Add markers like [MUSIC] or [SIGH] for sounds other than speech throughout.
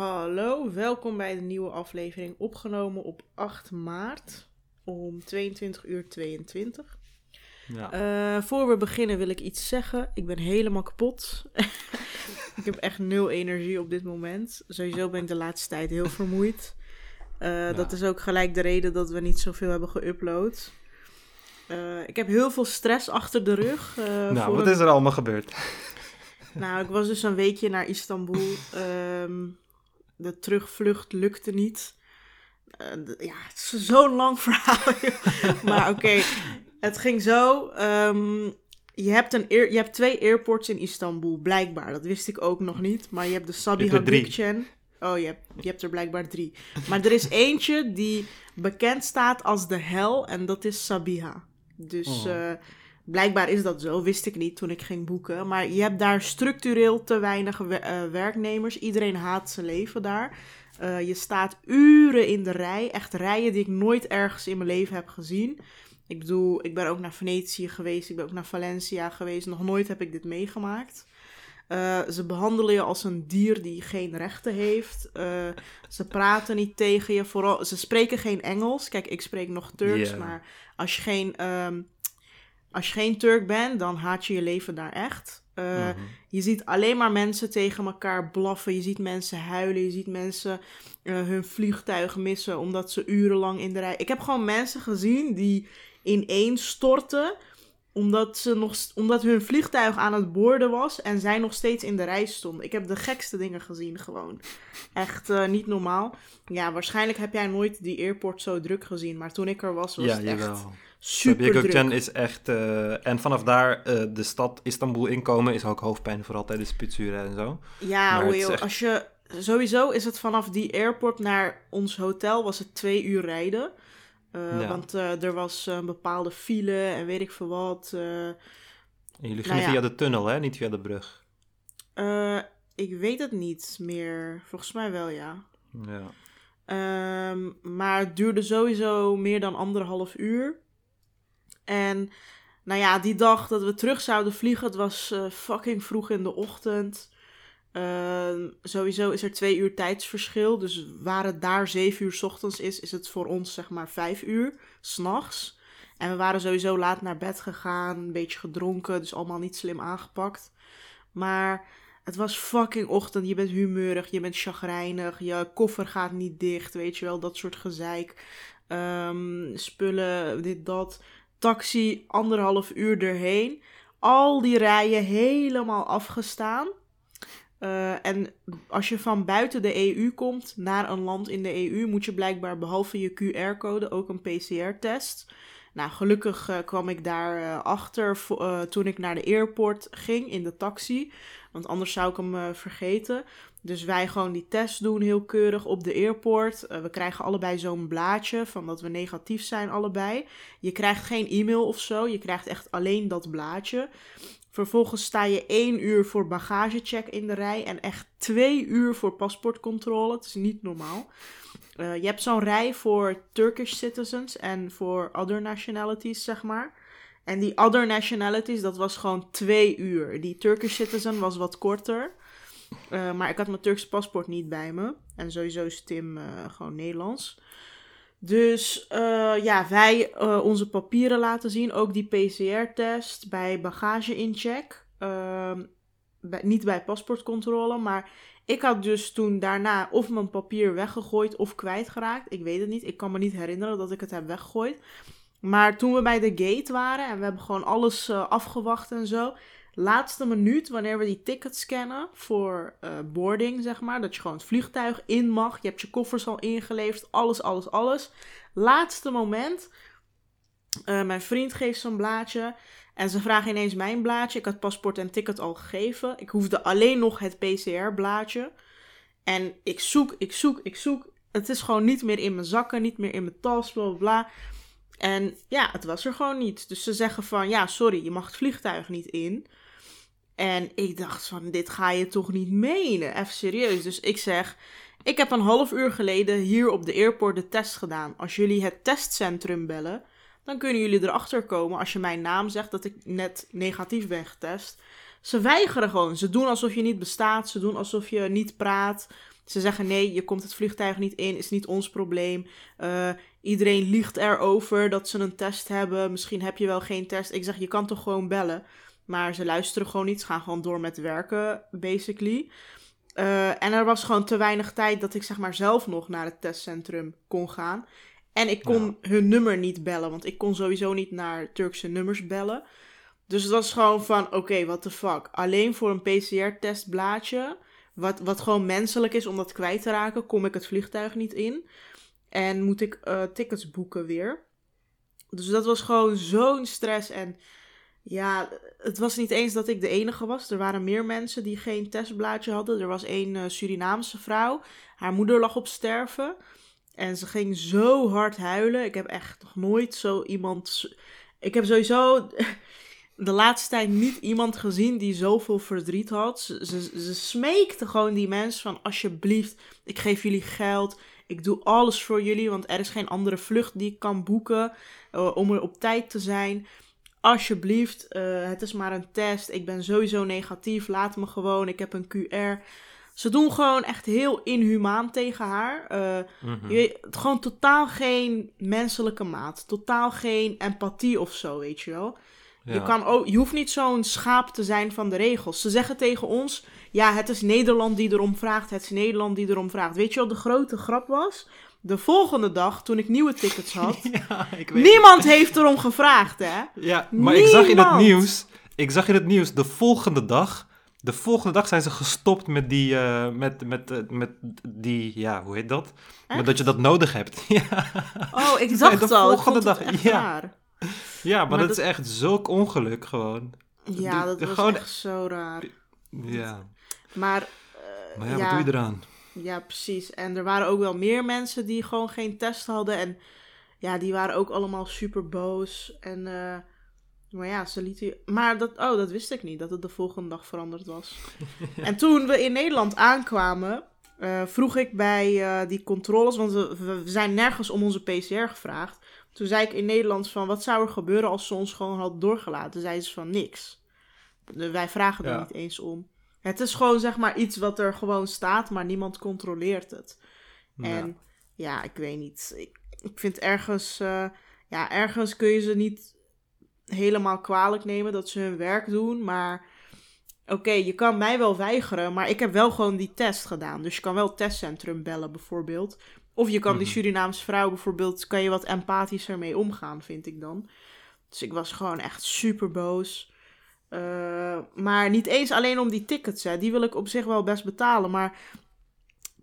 Hallo, welkom bij de nieuwe aflevering opgenomen op 8 maart om 22 uur 22. Ja. Eh, voor we beginnen wil ik iets zeggen. Ik ben helemaal kapot. [LAUGHS] ik heb echt nul energie op dit moment. Sowieso ben ik de laatste tijd heel vermoeid. Eh, Dat is ook gelijk de reden dat we niet zoveel hebben geüpload. Eh, ik heb heel veel stress achter de rug. nou, wat een- is er allemaal gebeurd? Nou, ik was dus een weekje naar Istanbul. [LAUGHS] Ehm, de terugvlucht lukte niet. Eh, ja, het is zo'n lang [LAUGHS] verhaal. maar oké, het ging zo. ehm, je, hebt een je hebt twee airports in Istanbul, blijkbaar. Dat wist ik ook nog niet. Maar je hebt de Sabiha. Gökçen. Oh, je hebt, je hebt er blijkbaar drie. Maar er is eentje die bekend staat als de hel. En dat is Sabiha. Dus Oh. eh, blijkbaar is dat zo. Wist ik niet toen ik ging boeken. Maar je hebt daar structureel te weinig we- eh, werknemers. Iedereen haat zijn leven daar. Eh, je staat uren in de rij. Echt rijen die ik nooit ergens in mijn leven heb gezien. Ik bedoel, ik ben ook naar Venetië geweest. Ik ben ook naar Valencia geweest. Nog nooit heb ik dit meegemaakt. Eh, ze behandelen je als een dier die geen rechten heeft. Ze praten niet tegen je. Vooral, ze spreken geen Engels. Kijk, ik spreek nog Turks. Maar als je, geen, ehm, als je geen Turk bent, dan haat je je leven daar echt. Eh, Mhm. je ziet alleen maar mensen tegen elkaar blaffen. Je ziet mensen huilen. Je ziet mensen eh, hun vliegtuig missen omdat ze urenlang in de rij. Ik heb gewoon mensen gezien die ineens storten omdat, ze nog, omdat hun vliegtuig aan het boorden was en zij nog steeds in de rij stonden. Ik heb de gekste dingen gezien gewoon. Echt eh, niet normaal. Ja, waarschijnlijk heb jij nooit die airport zo druk gezien. Maar toen ik er was, was Ja, het echt jawel. Super. Gökçen is echt... eh, en vanaf daar eh, de stad Istanbul inkomen is ook hoofdpijn, vooral tijdens spitsuren en zo. Ja, hoe echt- als je... Sowieso is het vanaf die airport naar ons hotel was het twee uur rijden. Eh, Ja. Want er was een bepaalde file en weet ik veel wat. En jullie Nou gingen ja. via de tunnel, hè? Niet via de brug. Ik weet het niet meer. Volgens mij wel, ja. Ja. Ehm, maar het duurde sowieso meer dan anderhalf uur. En nou ja, die dag dat we terug zouden vliegen, het was eh, fucking vroeg in de ochtend. Ehm, sowieso is er twee uur tijdsverschil. Dus waar het daar zeven uur 's ochtends is, is het voor ons zeg maar vijf uur s'nachts. En we waren sowieso laat naar bed gegaan, een beetje gedronken, dus allemaal niet slim aangepakt. Maar het was fucking ochtend. Je bent humeurig, je bent chagrijnig, je koffer gaat niet dicht, weet je wel, dat soort gezeik. Ehm, spullen, dit, dat. Taxi, anderhalf uur erheen. Al die rijen helemaal afgestaan. Eh, en als je van buiten de EU komt naar een land in de EU, moet je blijkbaar behalve je QR-code ook een PCR-test. Nou, gelukkig eh, kwam ik daar eh, achter toen ik naar de airport ging in de taxi. Want anders zou ik hem vergeten. Dus wij gewoon die test doen, heel keurig op de airport. Eh, we krijgen allebei zo'n blaadje van dat we negatief zijn, allebei. Je krijgt geen e-mail of zo, je krijgt echt alleen dat blaadje. Vervolgens sta je één uur voor bagagecheck in de rij en echt twee uur voor paspoortcontrole. Het is niet normaal. Eh, je hebt zo'n rij voor Turkish citizens en voor other nationalities, zeg maar. En die other nationalities, dat was gewoon twee uur. Die Turkish citizen was wat korter. Eh, maar ik had mijn Turks paspoort niet bij me. En sowieso is Tim eh, gewoon Nederlands. Dus eh, ja, wij onze papieren laten zien. Ook die PCR-test bij bagage-incheck. Ehm, niet bij paspoortcontrole, maar ik had dus toen daarna of mijn papier weggegooid of kwijtgeraakt. Ik weet het niet. Ik kan me niet herinneren dat ik het heb weggegooid. Maar toen we bij de gate waren en we hebben gewoon alles afgewacht en zo. Laatste minuut, wanneer we die tickets scannen voor eh, boarding, zeg maar. Dat je gewoon het vliegtuig in mag. Je hebt je koffers al ingeleverd. Alles, alles, alles. Laatste moment. eh, mijn vriend geeft zo'n blaadje. En ze vragen ineens mijn blaadje. Ik had paspoort en ticket al gegeven. Ik hoefde alleen nog het PCR-blaadje. En ik zoek, ik zoek, ik zoek. Het is gewoon niet meer in mijn zakken, niet meer in mijn tas, bla bla. En ja, het was er gewoon niet. Dus ze zeggen van, ja, sorry, je mag het vliegtuig niet in. En ik dacht van, dit ga je toch niet menen? Even serieus. Dus ik zeg, ik heb een half uur geleden hier op de airport de test gedaan. Als jullie het testcentrum bellen, dan kunnen jullie erachter komen als je mijn naam zegt dat ik net negatief ben getest. Ze weigeren gewoon. Ze doen alsof je niet bestaat. Ze doen alsof je niet praat. Ze zeggen nee, je komt het vliegtuig niet in, is niet ons probleem. Uh, iedereen liegt erover dat ze een test hebben. Misschien heb je wel geen test. Ik zeg, je kan toch gewoon bellen. Maar ze luisteren gewoon niet. Ze gaan gewoon door met werken, basically. Uh, en er was gewoon te weinig tijd dat ik zeg maar zelf nog naar het testcentrum kon gaan. En ik kon hun nummer niet bellen, want ik kon sowieso niet naar Turkse nummers bellen. Dus het was gewoon van, oké, okay, what the fuck. Alleen voor een PCR-testblaadje, wat, wat gewoon menselijk is om dat kwijt te raken, kom ik het vliegtuig niet in. En moet ik uh, tickets boeken weer. Dus dat was gewoon zo'n stress. En ja, het was niet eens dat ik de enige was. Er waren meer mensen die geen testblaadje hadden. Er was een uh, Surinaamse vrouw. Haar moeder lag op sterven. En ze ging zo hard huilen. Ik heb echt nog nooit zo iemand. Ik heb sowieso [LAUGHS] de laatste tijd niet iemand gezien die zoveel verdriet had. Ze, smeekte gewoon die mensen van alsjeblieft, ik geef jullie geld. Ik doe alles voor jullie, want er is geen andere vlucht die ik kan boeken uh, om er op tijd te zijn. Alsjeblieft, uh, het is maar een test. Ik ben sowieso negatief. Laat me gewoon. Ik heb een QR. Ze doen gewoon echt heel inhumaan tegen haar. Uh, mm je, gewoon totaal geen menselijke maat. Totaal geen empathie of zo, weet je wel. Je, kan ook, je hoeft niet zo'n schaap te zijn van de regels. Ze zeggen tegen ons: ja, het is Nederland die erom vraagt. Het is Nederland die erom vraagt. Weet je wat de grote grap was? De volgende dag, toen ik nieuwe tickets [LAUGHS] had, ja, ik weet niemand heeft erom gevraagd, hè? Ja, maar ik zag in het nieuws, ik zag in het nieuws, de volgende dag, de volgende dag zijn ze gestopt met die, uh, met, met, uh, met die, ja, hoe heet dat? Met dat je dat nodig hebt. [LAUGHS] ja. Oh, ik dacht de al, volgende dag, ja. Raar. Ja, maar, dat, is echt zulk ongeluk gewoon. Ja, dat was gewoon... echt zo raar. Ja. Maar, uh, maar ja, wat doe je eraan? Ja, precies. En er waren ook wel meer mensen die gewoon geen test hadden. En ja, die waren ook allemaal super boos. En, uh, maar ja, ze lieten... Maar dat, oh, dat wist ik niet, dat het de volgende dag veranderd was. [LAUGHS] en toen we in Nederland aankwamen, uh, vroeg ik bij uh, die controles, want we, we, zijn nergens om onze PCR gevraagd. Toen zei ik in Nederland van, wat zou er gebeuren als ze ons gewoon hadden doorgelaten? Zeiden ze van, niks. Wij vragen er niet eens om. Het is gewoon zeg maar iets wat er gewoon staat, maar niemand controleert het. En ja, ik weet niet. Ik, ik vind ergens, uh, ja, ergens kun je ze niet helemaal kwalijk nemen dat ze hun werk doen, maar oké, je kan mij wel weigeren, maar ik heb wel gewoon die test gedaan. Dus je kan wel het testcentrum bellen bijvoorbeeld. Of je kan die mhm. Surinaamse vrouw bijvoorbeeld, kan je wat empathischer mee omgaan, vind ik dan. Dus ik was gewoon echt super boos. Uh, maar niet eens alleen om die tickets, hè. die wil ik op zich wel best betalen. Maar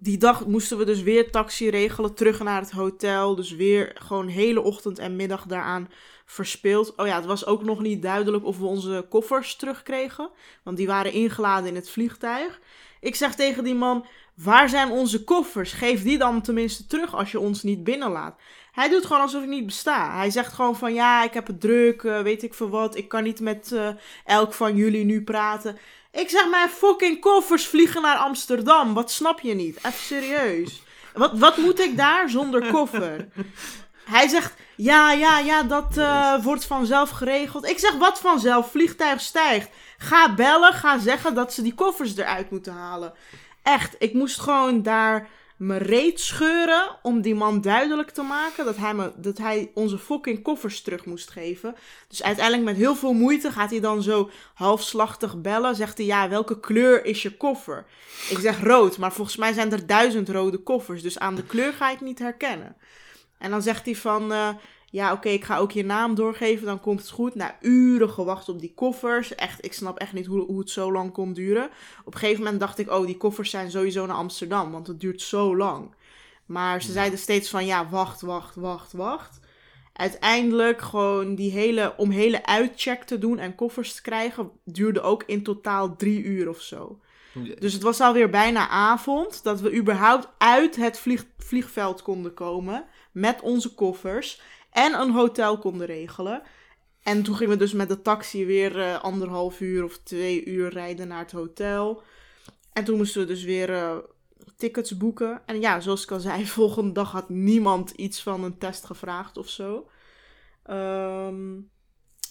die dag moesten we dus weer taxi regelen, terug naar het hotel. Dus weer gewoon hele ochtend en middag daaraan verspeeld. Oh ja, het was ook nog niet duidelijk of we onze koffers terugkregen. Want die waren ingeladen in het vliegtuig. Ik zeg tegen die man: Waar zijn onze koffers? Geef die dan tenminste terug als je ons niet binnenlaat. Hij doet gewoon alsof ik niet besta. Hij zegt gewoon van ja, ik heb het druk, uh, weet ik veel wat. Ik kan niet met uh, elk van jullie nu praten. Ik zeg mijn fucking koffers vliegen naar Amsterdam. Wat snap je niet? Even serieus. Wat, wat moet ik daar zonder koffer? Hij zegt ja, ja, ja, dat uh, wordt vanzelf geregeld. Ik zeg wat vanzelf? Vliegtuig stijgt. Ga bellen, ga zeggen dat ze die koffers eruit moeten halen. Echt, ik moest gewoon daar me reet scheuren om die man duidelijk te maken dat hij, me, dat hij onze fucking koffers terug moest geven. Dus uiteindelijk met heel veel moeite gaat hij dan zo halfslachtig bellen. Zegt hij, ja, welke kleur is je koffer? Ik zeg rood, maar volgens mij zijn er duizend rode koffers. Dus aan de kleur ga ik niet herkennen. En dan zegt hij van, uh, ja, oké, ik ga ook je naam doorgeven, dan komt het goed. Na uren gewacht op die koffers. Echt, ik snap echt niet hoe, hoe het zo lang kon duren. Op een gegeven moment dacht ik, oh, die koffers zijn sowieso naar Amsterdam, want het duurt zo lang. Maar ze zeiden steeds van, ja, wacht, wacht, wacht, wacht. Uiteindelijk gewoon die hele, om hele uitcheck te doen en koffers te krijgen, duurde ook in totaal drie uur of zo. Dus het was alweer bijna avond dat we überhaupt uit het vlieg, vliegveld konden komen met onze koffers en een hotel konden regelen. En toen gingen we dus met de taxi weer uh, anderhalf uur of twee uur rijden naar het hotel. En toen moesten we dus weer uh, tickets boeken. En ja, zoals ik al zei, [LAUGHS] volgende dag had niemand iets van een test gevraagd of zo. Um,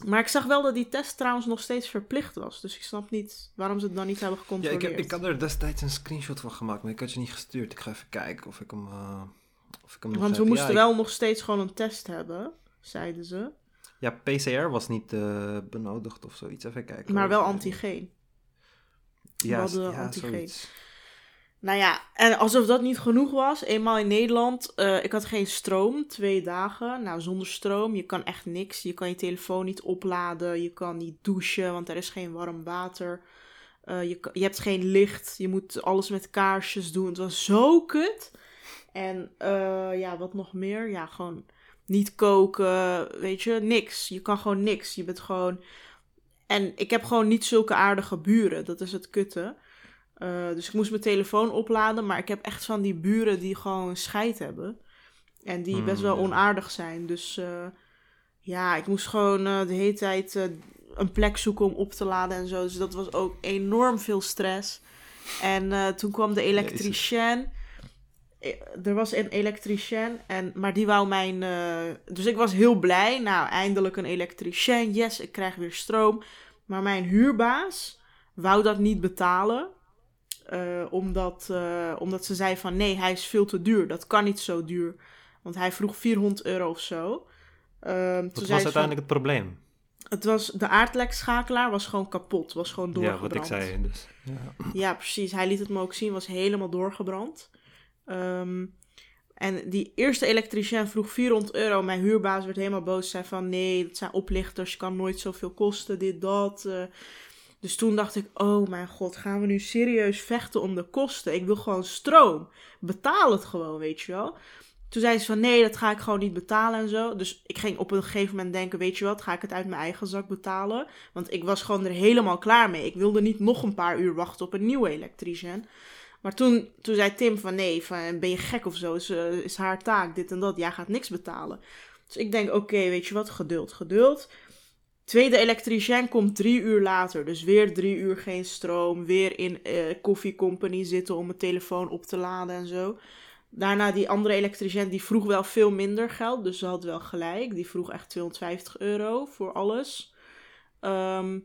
Maar ik zag wel dat die test trouwens nog steeds verplicht was. Dus ik snap niet waarom ze het dan niet hebben Ja, gecontroleerd. ik, heb, ik had er destijds een screenshot van gemaakt, maar ik had je niet gestuurd. Ik ga even kijken of ik hem, eh, of ik hem nog Want we heb. moesten ja, wel nog steeds gewoon een test hebben, zeiden ze. ja, PCR was niet eh, benodigd of zoiets. Even kijken. Maar wel antigeen. Ja, we hadden ja, antigeen. zoiets. Nou ja, en alsof dat niet genoeg was, eenmaal in Nederland, eh, ik had geen stroom, twee dagen. Nou, zonder stroom, je kan echt niks. Je kan je telefoon niet opladen, je kan niet douchen, want er is geen warm water. Eh, je, je hebt geen licht, je moet alles met kaarsjes doen. Het was zo kut. En eh, ja, wat nog meer? Ja, gewoon niet koken, weet je, niks. Je kan gewoon niks. Je bent gewoon... En ik heb gewoon niet zulke aardige buren, dat is het kutte. Eh, dus ik moest mijn telefoon opladen, maar ik heb echt van die buren die gewoon scheid hebben. En die Hmm, best wel ja. onaardig zijn. Dus eh, ja, ik moest gewoon de hele tijd een plek zoeken om op te laden en zo. Dus dat was ook enorm veel stress. En toen kwam de elektricien. Eh, Er was een elektricien, en, maar die wou mijn... eh, dus ik was heel blij. Nou, eindelijk een elektricien. Yes, ik krijg weer stroom. Maar mijn huurbaas wou dat niet betalen. eh, omdat, omdat ze zei van nee, hij is veel te duur. Dat kan niet zo duur. Want hij vroeg 400 euro of zo. Ehm, Wat zei was uiteindelijk het probleem? het was, de aardlekschakelaar was gewoon kapot. Was gewoon Ja, doorgebrand. wat ik zei. Dus, ja. Ja, precies. Hij liet het me ook zien, was helemaal doorgebrand. Ehm, en die eerste elektricien vroeg 400 euro. Mijn huurbaas werd helemaal boos. Zei van nee, dat zijn oplichters. Kan nooit zoveel kosten, dit, dat. eh. dus toen dacht ik, oh mijn god, gaan we nu serieus vechten om de kosten? Ik wil gewoon stroom. Betaal het gewoon, weet je wel. Toen zei ze van nee, dat ga ik gewoon niet betalen en zo. Dus ik ging op een gegeven moment denken, weet je wat, ga ik het uit mijn eigen zak betalen? Want ik was gewoon er helemaal klaar mee. Ik wilde niet nog een paar uur wachten op een nieuwe elektricien. Maar toen, toen zei Tim van nee, van, ben je gek of zo? Is, eh, is haar taak, dit en dat. Jij gaat niks betalen. Dus ik denk, oké, weet je wat, geduld, geduld. Tweede elektricien komt drie uur later. Dus weer drie uur geen stroom. Weer in Company zitten om mijn telefoon op te laden en zo. Daarna die andere elektricien, die vroeg wel veel minder geld. Dus ze had wel gelijk. Die vroeg echt 250 euro voor alles. Ehm,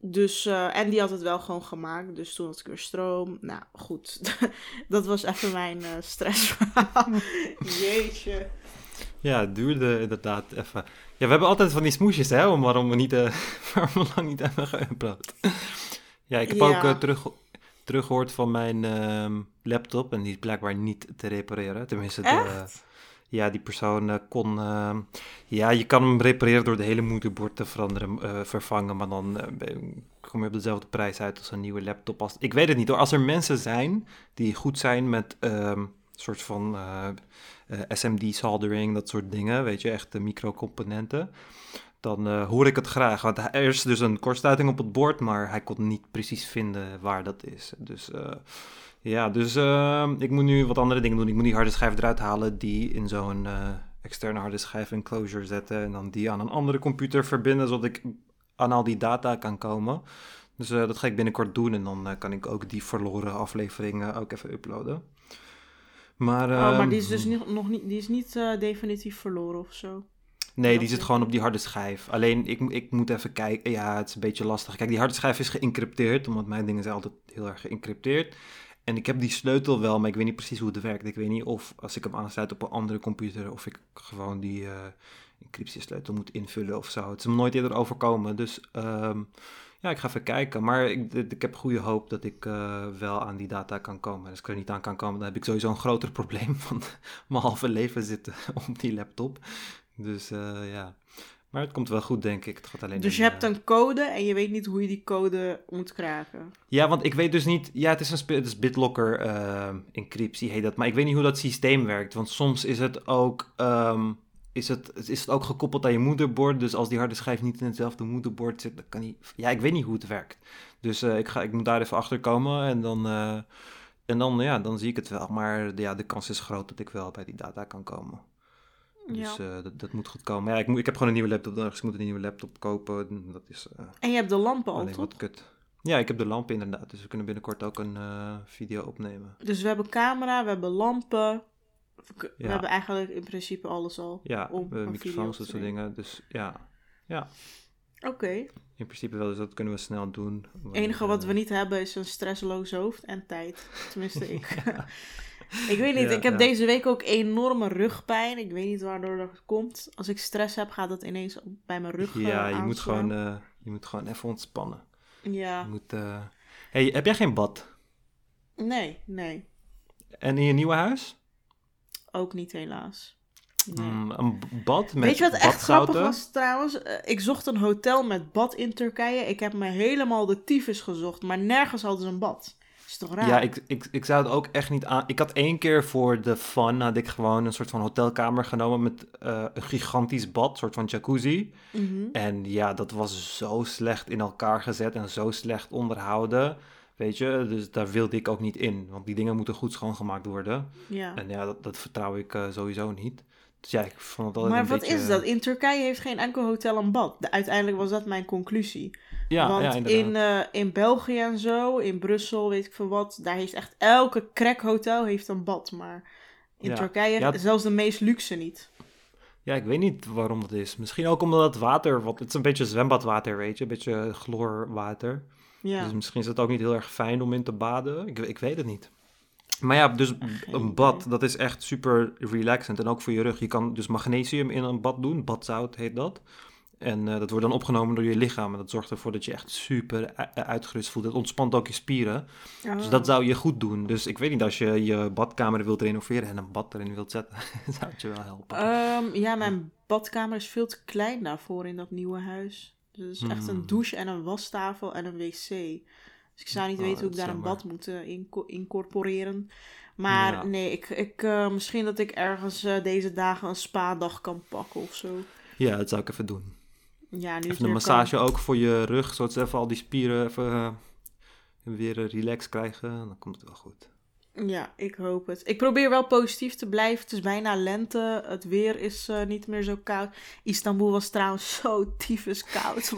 dus, eh, en die had het wel gewoon gemaakt. Dus toen had ik weer stroom. Nou, goed. [LAUGHS] dat was even mijn eh stressverhaal. [LAUGHS] Jeetje. ja, het duurde inderdaad even. Ja, we hebben altijd van die smoesjes, hè, om waarom we niet, eh, [LAUGHS] waarom we lang niet hebben geüpload. ja, ik heb Ja. ook terug, teruggehoord van mijn ehm, laptop en die is blijkbaar niet te repareren. Tenminste, de, Echt? Ja, die persoon eh, kon... ehm, ja, je kan hem repareren door de hele moederbord te veranderen, eh, vervangen, maar dan eh, kom je op dezelfde prijs uit als een nieuwe laptop. Als, ik weet het niet hoor. Als er mensen zijn die goed zijn met ehm soort van SMD-soldering, dat soort dingen, weet je, echt de microcomponenten, dan hoor ik het graag. Want er is dus een kortsluiting op het bord, maar hij kon niet precies vinden waar dat is. Dus ja, dus eh, ik moet nu wat andere dingen doen. Ik moet die harde schijf eruit halen, die in zo'n eh, externe harde schijf enclosure zetten en dan die aan een andere computer verbinden, zodat ik aan al die data kan komen. Dus eh, dat ga ik binnenkort doen en dan eh, kan ik ook die verloren afleveringen ook even uploaden. Maar, oh, maar ehm, die is dus niet, nog niet, die is niet definitief verloren of zo. Nee, Dat die zit gewoon op die harde schijf. Alleen ik, ik moet even kijken. Ja, het is een beetje lastig. Kijk, die harde schijf is geëncrypteerd, omdat mijn dingen zijn altijd heel erg geëncrypteerd. En ik heb die sleutel wel, maar ik weet niet precies hoe het werkt. Ik weet niet of als ik hem aansluit op een andere computer, of ik gewoon die eh encryptiesleutel moet invullen of zo. Het is me nooit eerder overkomen. Dus ehm, ja, ik ga even kijken. Maar ik, ik heb goede hoop dat ik eh, wel aan die data kan komen. En als ik er niet aan kan komen, dan heb ik sowieso een groter [LAUGHS] probleem van mijn halve leven zitten [LAUGHS] op die laptop. Dus eh, ja. Maar het komt wel goed, denk ik. Het gaat alleen Dus je hebt eh, een code en je weet niet hoe je die code moet kraken. Ja, want ik weet dus niet... Ja, het is een het is BitLocker eh, encryptie, heet dat. Maar ik weet niet hoe dat systeem werkt. Want soms is het ook... ehm, is het, is het ook gekoppeld aan je moederbord. Dus als die harde schijf niet in hetzelfde moederbord zit, dan kan die... Ja, ik weet niet hoe het werkt. Dus eh, ik, ga, ik moet daar even achter komen. En dan, en dan, ja, dan zie ik het wel. Maar ja, de kans is groot dat ik wel bij die data kan komen. Dus Ja. eh, dat, dat moet goed komen. Ja, ik, moet, ik heb gewoon een nieuwe laptop nodig. Dus ik moet een nieuwe laptop kopen. Dat is eh, En je hebt de lampen al, toch? wat kut. Ja, ik heb de lamp inderdaad. Dus we kunnen binnenkort ook een eh, video opnemen. Dus we hebben camera, we hebben lampen. We, we Ja. hebben eigenlijk in principe alles al. Ja, om video microfoons, dat soort dingen. Dus ja. Ja. Oké. In principe wel, dus dat kunnen we snel doen. Het enige wat we niet hebben is een stressloos hoofd en tijd. Tenminste, ik. [LAUGHS] [LAUGHS] ik weet niet, Ja, ik heb ja. deze week ook enorme rugpijn. Ik weet niet waardoor dat komt. Als ik stress heb, gaat dat ineens bij mijn rug Ja, eh, je moet, gewoon, eh, je moet gewoon even ontspannen. Ja, Je moet, eh, hey, heb jij geen bad? nee, nee. En in je nieuwe huis? Ook niet helaas. Nee. Mm, een bad met Weet je wat echt grappig was trouwens? Ik zocht een hotel met bad in Turkije. Ik heb me helemaal de tyfus gezocht, maar nergens hadden ze een bad. Is toch raar? Ja, ik, ik, ik zou het ook echt niet aan... Ik had één keer voor de fun, had ik gewoon een soort van hotelkamer genomen met eh, een gigantisch bad, een soort van jacuzzi. Mhm. En ja, dat was zo slecht in elkaar gezet en zo slecht onderhouden. Weet je, dus daar wilde ik ook niet in. Want die dingen moeten goed schoongemaakt worden. ja. En ja, dat, dat vertrouw ik eh, sowieso niet. Dus ja, ik vond het altijd Maar een wat beetje... is dat? In Turkije heeft geen enkel hotel een bad. De- uiteindelijk was dat mijn conclusie. Ja, Want ja, inderdaad. in, eh, in België en zo, in Brussel, weet ik veel wat, daar heeft echt elke crackhotel heeft een bad. Maar in Ja. Turkije Ja, zelfs de meest luxe niet. Ja, ik weet niet waarom dat is. Misschien ook omdat het water, wat, het is een beetje zwembadwater, weet je, een beetje chloorwater. Ja. Dus misschien is het ook niet heel erg fijn om in te baden. Ik, ik weet het niet. Maar ja, dus een bad, dat is echt super relaxend. En ook voor je rug. Je kan dus magnesium in een bad doen. Badzout heet dat. En eh, dat wordt dan opgenomen door je lichaam. En dat zorgt ervoor dat je echt super uitgerust voelt. Het ontspant ook je spieren. Dus Oh. dat zou je goed doen. Dus ik weet niet, als je je badkamer wilt renoveren en een bad erin wilt zetten, [LAUGHS] zou het je wel helpen. Ehm, ja, mijn badkamer is veel te klein daarvoor in dat nieuwe huis. Dus het is echt een Hmm. douche en een wastafel en een wc. Dus ik zou niet Oh, weten hoe ik daar een bad moet eh, inco- incorporeren. Maar Ja. nee, ik, ik, eh, misschien dat ik ergens deze dagen een spa-dag kan pakken of zo. Ja, dat zou ik even doen. Ja, nu Even een massage ook voor je rug, zodat ze even al die spieren even eh, weer eh, relax krijgen. Dan komt het wel goed. Ja, ik hoop het. Ik probeer wel positief te blijven. Het is bijna lente. Het weer is eh, niet meer zo koud. Istanbul was trouwens [LAUGHS] zo tyfus koud.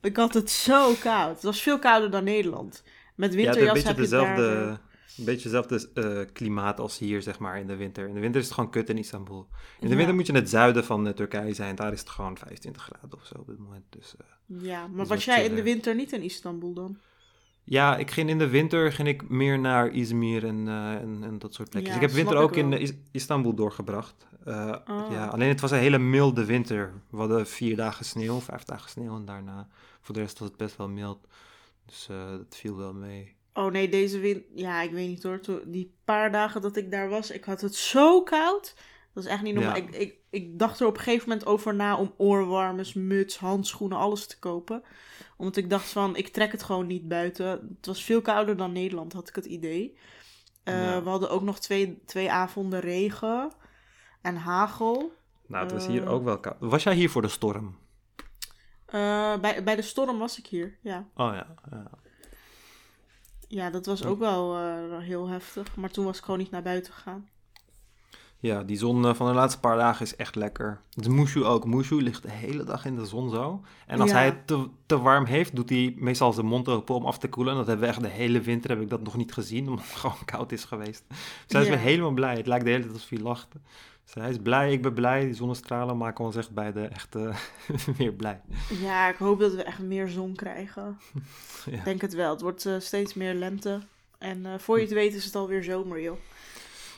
ik had het zo koud. Het was veel kouder dan Nederland. Met Ja, winterjas beetje heb je dezelfde, daar... een beetje hetzelfde eh, klimaat als hier, zeg maar, in de winter. In de winter is het gewoon kut in Istanbul. In de Ja. winter moet je in het zuiden van eh, Turkije zijn. Daar is het gewoon 25 graden of zo op dit moment. Dus eh, Ja, maar wat was jij in de winter niet in Istanbul dan? ja, ik ging in de winter ging ik meer naar Izmir en, en, en dat soort plekjes. Ja, ik heb winter ook in Is- Istanbul doorgebracht. Oh. ja, alleen het was een hele milde winter. We hadden vier dagen sneeuw, vijf dagen sneeuw en daarna voor de rest was het best wel mild. Dus dat viel wel mee. Oh nee, deze wind... Ja, ik weet niet hoor. Toen, die paar dagen dat ik daar was, ik had het zo koud. Dat is echt niet normaal. Ja. Ik, ik, ik dacht er op een gegeven moment over na om oorwarmers, muts, handschoenen, alles te kopen. Omdat ik dacht van, ik trek het gewoon niet buiten. Het was veel kouder dan Nederland, had ik het idee. Eh, Ja. We hadden ook nog twee, twee avonden regen en hagel. Nou, het was hier Eh. ook wel koud. Was jij hier voor de storm? Eh, bij, bij de storm was ik hier, ja. Oh ja. ja. Ja, dat was ook wel eh, heel heftig. Maar toen was ik gewoon niet naar buiten gegaan. Ja, die zon eh, van de laatste paar dagen is echt lekker. Dus Mushu ook. Mushu ligt de hele dag in de zon zo. En als Ja. hij het te, te warm heeft, doet hij meestal zijn mond open om af te koelen. En dat hebben we echt de hele winter heb ik dat nog niet gezien, [LAUGHS] omdat het gewoon koud is geweest. Dus hij is Ja. weer helemaal blij. Het lijkt de hele tijd alsof hij lacht. Dus hij is blij, ik ben blij. Die zonnestralen maken ons echt beide echt eh, [LAUGHS] weer blij. Ja, ik hoop dat we echt meer zon krijgen. [LAUGHS] Ja. Ik denk het wel. Het wordt eh, steeds meer lente. En eh, voor je het weet is het alweer zomer, joh.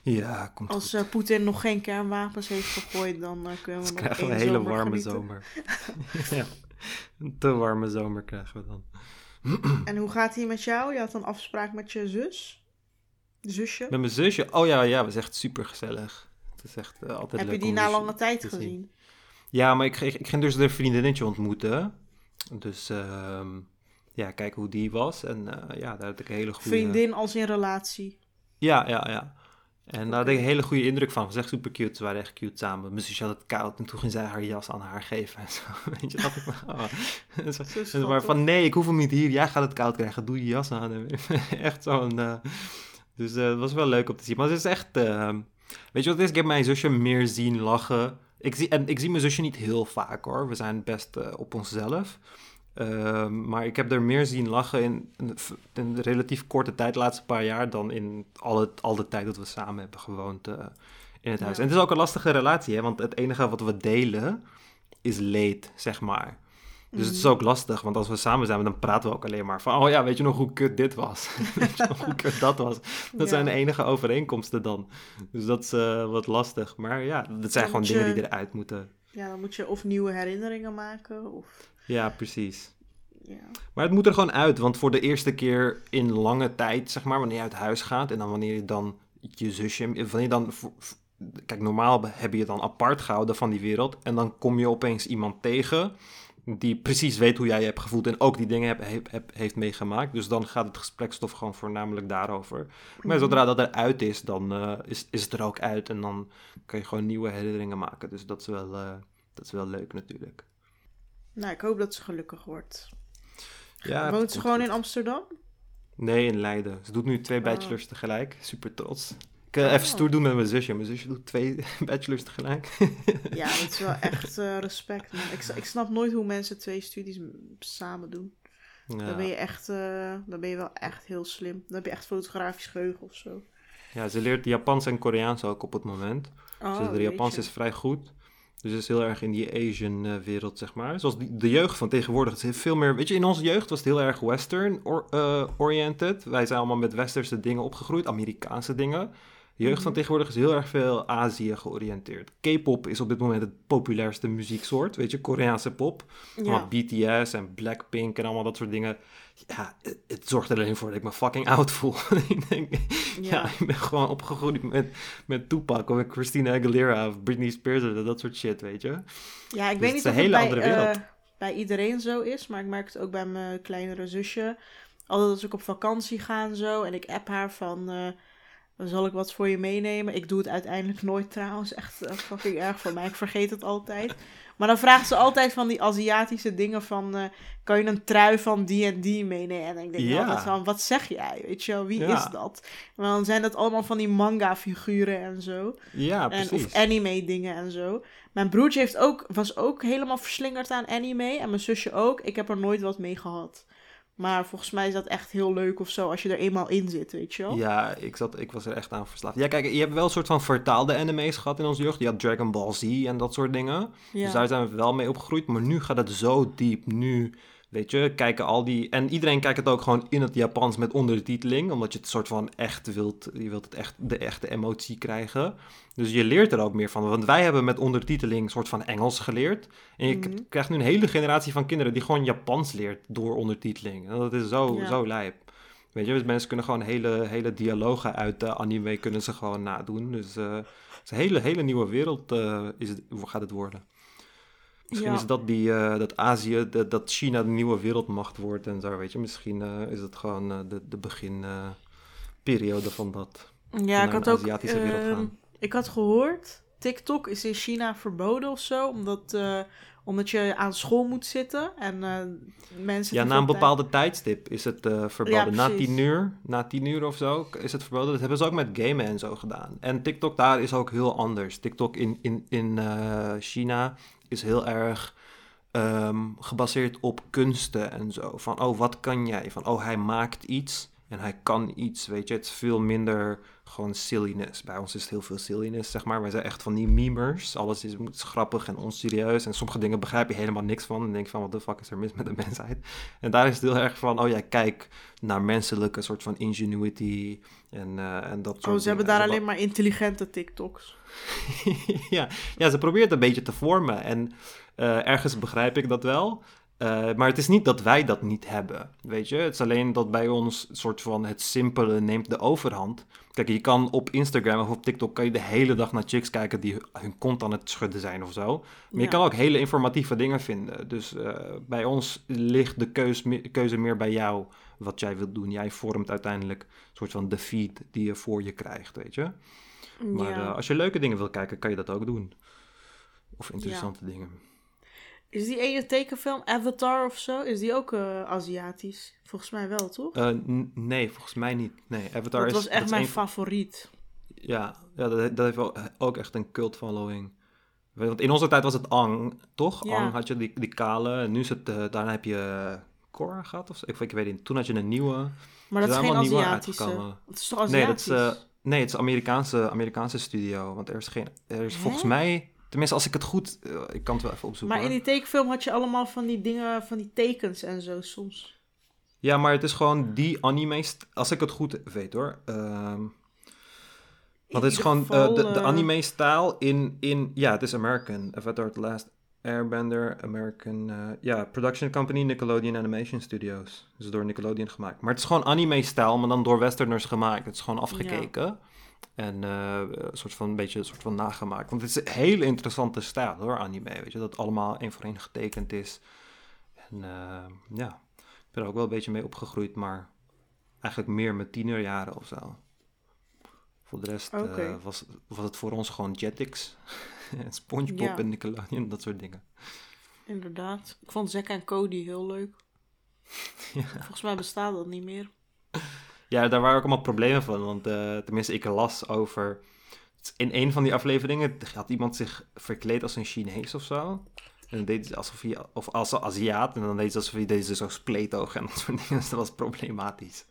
Ja, komt Als Poetin nog geen kernwapens heeft gegooid, dan kunnen we Dan nog krijgen we een hele zomer warme genieten. zomer. [LAUGHS] ja, een te warme zomer krijgen we dan. [CLEARS THROAT] En hoe gaat het met jou? Je had een afspraak met je zus? Zusje? Met mijn zusje. Oh ja, ja, was echt super gezellig. Het is echt eh, altijd Heb je die na lange tijd gezien? Ja, maar ik, ik, ik ging dus een vriendinnetje ontmoeten. Dus ehm, ja, kijken hoe die was. En eh, ja, daar had ik een hele goede... Vriendin als in relatie. Ja, ja, ja. En daar had ik een hele goede indruk van. Het was echt super cute. Ze waren echt cute samen. Mijn zusje had het koud en toen ging zij haar jas aan haar geven. En zo. [LAUGHS] Weet je, dat ik, [LAUGHS] oh. En zo- en ze schattig. van nee, ik hoef hem niet hier. Jij gaat het koud krijgen. Doe je jas aan. [LAUGHS] Echt zo'n... eh, dus het was wel leuk om te zien. Maar het is echt... weet je wat het is? Ik heb mijn zusje meer zien lachen. Ik zie, en ik zie mijn zusje niet heel vaak hoor. We zijn best eh, op onszelf. Ehm, maar ik heb er meer zien lachen in een, v- een relatief korte tijd, de laatste paar jaar, dan in al, het, al de tijd dat we samen hebben gewoond eh, in het huis. Ja. En het is ook een lastige relatie, hè? want het enige wat we delen is late, zeg maar. Dus het is ook lastig, want als we samen zijn, dan praten we ook alleen maar van... Oh ja, weet je nog hoe kut dit was? [LAUGHS] weet je nog hoe kut dat was? Dat zijn de enige overeenkomsten dan. Dus dat is uh, wat lastig. Maar ja, dat zijn gewoon dingen die eruit moeten. Ja, dan moet je of nieuwe herinneringen maken, of... Ja, precies. Ja. Maar het moet er gewoon uit, want voor de eerste keer in lange tijd, zeg maar, wanneer je uit huis gaat... En dan wanneer je dan je zusje... Wanneer je dan... Kijk, normaal heb je je dan apart gehouden van die wereld. En dan kom je opeens iemand tegen die precies weet hoe jij je hebt gevoeld en ook die dingen heb, heb, heeft meegemaakt. Dus dan gaat het gesprekstof gewoon voornamelijk daarover. Maar zodra dat eruit is, dan uh, is, is het er ook uit en dan kan je gewoon nieuwe herinneringen maken. Dus dat is wel, uh, dat is wel leuk natuurlijk. Nou, ik hoop dat ze gelukkig wordt. Ja, Woont ze gewoon in Amsterdam? Nee, in Leiden. Ze doet nu twee oh. bachelors tegelijk. Super trots uh, even stoer doen met mijn zusje. Mijn zusje doet twee [LAUGHS] bachelors tegelijk. ja, dat is wel echt uh, respect. Man. Ik, ik snap nooit hoe mensen twee studies samen doen. Ja. Dan ben je echt, uh, dan ben je wel echt heel slim. Dan heb je echt fotografisch geheugen of zo. Ja, ze leert Japans en Koreaans ook op het moment. Oh, dus de Japans is vrij goed. Dus het is heel erg in die Asian wereld, zeg maar. Zoals die, de jeugd van tegenwoordig. Het is veel meer... Weet je, in onze jeugd was het heel erg western oriented. Wij zijn allemaal met westerse dingen opgegroeid. Amerikaanse dingen. Jeugd van mhm. tegenwoordig is heel erg veel Azië georiënteerd. K-pop is op dit moment het populairste muzieksoort. Weet je, Koreaanse pop. Ja. BTS en Blackpink en allemaal dat soort dingen. Ja, het, zorgt er alleen voor dat ik me fucking oud voel. [LAUGHS] ik denk, ja. ik ben gewoon opgegroeid met, met Tupac of Christina Aguilera of Britney Spears en dat soort shit, weet je. Ja, ik dus weet niet of het hele bij, uh, bij iedereen zo is, maar ik merk het ook bij mijn kleinere zusje. Altijd als ik op vakantie ga en zo en ik app haar van... Uh, dan zal ik wat voor je meenemen. Ik doe het uiteindelijk nooit trouwens. Echt uh, fucking erg van mij. Ik vergeet het altijd. Maar dan vraagt ze altijd van die Aziatische dingen van... Uh, kan je een trui van die en die meenemen? En ik denk ja. altijd van, wat zeg jij? Weet je wel, wie is dat? Maar dan zijn dat allemaal van die manga-figuren en zo. Ja, precies. En, of anime-dingen en zo. Mijn broertje heeft ook, was ook helemaal verslingerd aan anime. En mijn zusje ook. Ik heb er nooit wat mee gehad. Maar volgens mij is dat echt heel leuk of zo als je er eenmaal in zit, weet je wel? Ja, ik, zat, ik was er echt aan verslaafd. Ja, kijk, je hebt wel een soort van vertaalde anime's gehad in onze jeugd. Je had Dragon Ball Z en dat soort dingen. Dus daar zijn we wel mee opgegroeid. Maar nu gaat het zo diep. Nu Weet je, kijken al die. En iedereen kijkt het ook gewoon in het Japans met ondertiteling. Omdat je het soort van echt wilt. Je wilt het echt, de echte emotie krijgen. Dus je leert er ook meer van. Want wij hebben met ondertiteling een soort van Engels geleerd. En je mm krijgt nu een hele generatie van kinderen die gewoon Japans leert door ondertiteling. En dat is zo, zo lijp. Weet je, dus mensen kunnen gewoon hele, hele dialogen uit de anime kunnen ze gewoon nadoen. Dus uh, het is een hele, hele nieuwe wereld uh, is het, gaat het worden. Misschien is dat die, uh, dat Azië, de, dat China de nieuwe wereldmacht wordt en zo, weet je. Misschien uh, is het gewoon uh, de, de beginperiode van dat. Ja, ik had ook. Aziatische wereld ehm, gaan. Ik had gehoord, TikTok is in China verboden of zo, omdat, omdat je aan school moet zitten en mensen. Ja, na een bepaalde tijdstip is het verboden. na tien uur, na tien uur of zo is het verboden. Dat hebben ze ook met gamen en zo gedaan. En TikTok daar is ook heel anders. TikTok in, in, in China is heel erg ehm, gebaseerd op kunsten en zo. Van, oh, wat kan jij? Van, oh, hij maakt iets en hij kan iets, weet je. Het is veel minder gewoon silliness. Bij ons is het heel veel silliness, zeg maar. Wij zijn echt van die memers. Alles is, is grappig en onserieus. En sommige dingen begrijp je helemaal niks van. En denk van, wat de fuck is er mis met de [LAUGHS] mensheid? En daar is het heel erg van, oh ja, kijk naar menselijke soort van ingenuity en, uh, en dat soort Oh, ze hebben daar alleen maar intelligente TikToks. [LAUGHS] ja. ja, ze probeert een beetje te vormen. En uh, ergens begrijp ik dat wel. Uh, maar het is niet dat wij dat niet hebben, weet je. Het is alleen dat bij ons soort van het simpele neemt de overhand. Kijk, je kan op Instagram of op TikTok kan je de hele dag naar chicks kijken die hun kont aan het schudden zijn of zo. Maar je kan ook hele informatieve dingen vinden. Dus uh, bij ons ligt de keus, keuze meer bij jou, wat jij wilt doen. Jij vormt uiteindelijk een soort van de feed die je voor je krijgt, weet je. Maar ja. uh, als je leuke dingen wil kijken, kan je dat ook doen. Of interessante ja. dingen. Is die ene tekenfilm Avatar of zo? Is die ook uh, Aziatisch? Volgens mij wel, toch? Uh, nee, volgens mij niet. Nee, Avatar dat is... was echt mijn favoriet. Ja, ja dat, dat heeft ook echt een cult following. Want in onze tijd was het Ang, toch? Ja. Ang had je die, die kale. En nu is het... Uh, daarna heb je Korra gehad of zo. Ik, ik weet niet. Toen had je een nieuwe. Maar dat is geen Aziatische. Het is toch Aziatisch? Nee, dat is, nee, het is Amerikaanse, Amerikaanse studio. Want er is geen... Er is volgens mij Tenminste, als ik het goed... eh, ik kan het wel even opzoeken. Maar in die tekenfilm had je allemaal van die dingen, van die tekens en zo soms. Ja, maar het is gewoon die anime... Als ik het goed weet hoor. In want het is gewoon eh, geval, de, de eh, anime-stijl in, in... Ja, het is American. Avatar The Last Airbender, American... ja, production company Nickelodeon Animation Studios. Dus door Nickelodeon gemaakt. Maar het is gewoon anime-stijl, maar dan door westerners gemaakt. Het is gewoon afgekeken. En eh, een soort van, een beetje een soort van nagemaakt. Want het is een hele interessante stijl hoor, anime. Weet je, dat allemaal één voor één getekend is. En eh, ja, ik ben er ook wel een beetje mee opgegroeid, maar eigenlijk meer met tienerjaren of zo. Voor de rest eh, was, was het voor ons gewoon Jetix. [LAUGHS] en Spongebob Ja. en Nickelodeon, dat soort dingen. Inderdaad. Ik vond Zack en Cody heel leuk. [LAUGHS] Ja. Volgens mij bestaat dat niet meer. Ja, daar waren ook allemaal problemen van. Want eh, tenminste, ik las over. In een van die afleveringen had iemand zich verkleed als een Chinees of zo. En dan deed hij alsof hij, of als een Aziat. En dan deed hij alsof hij deed ze zo spleetogen en dat soort dingen. Dus dat was problematisch.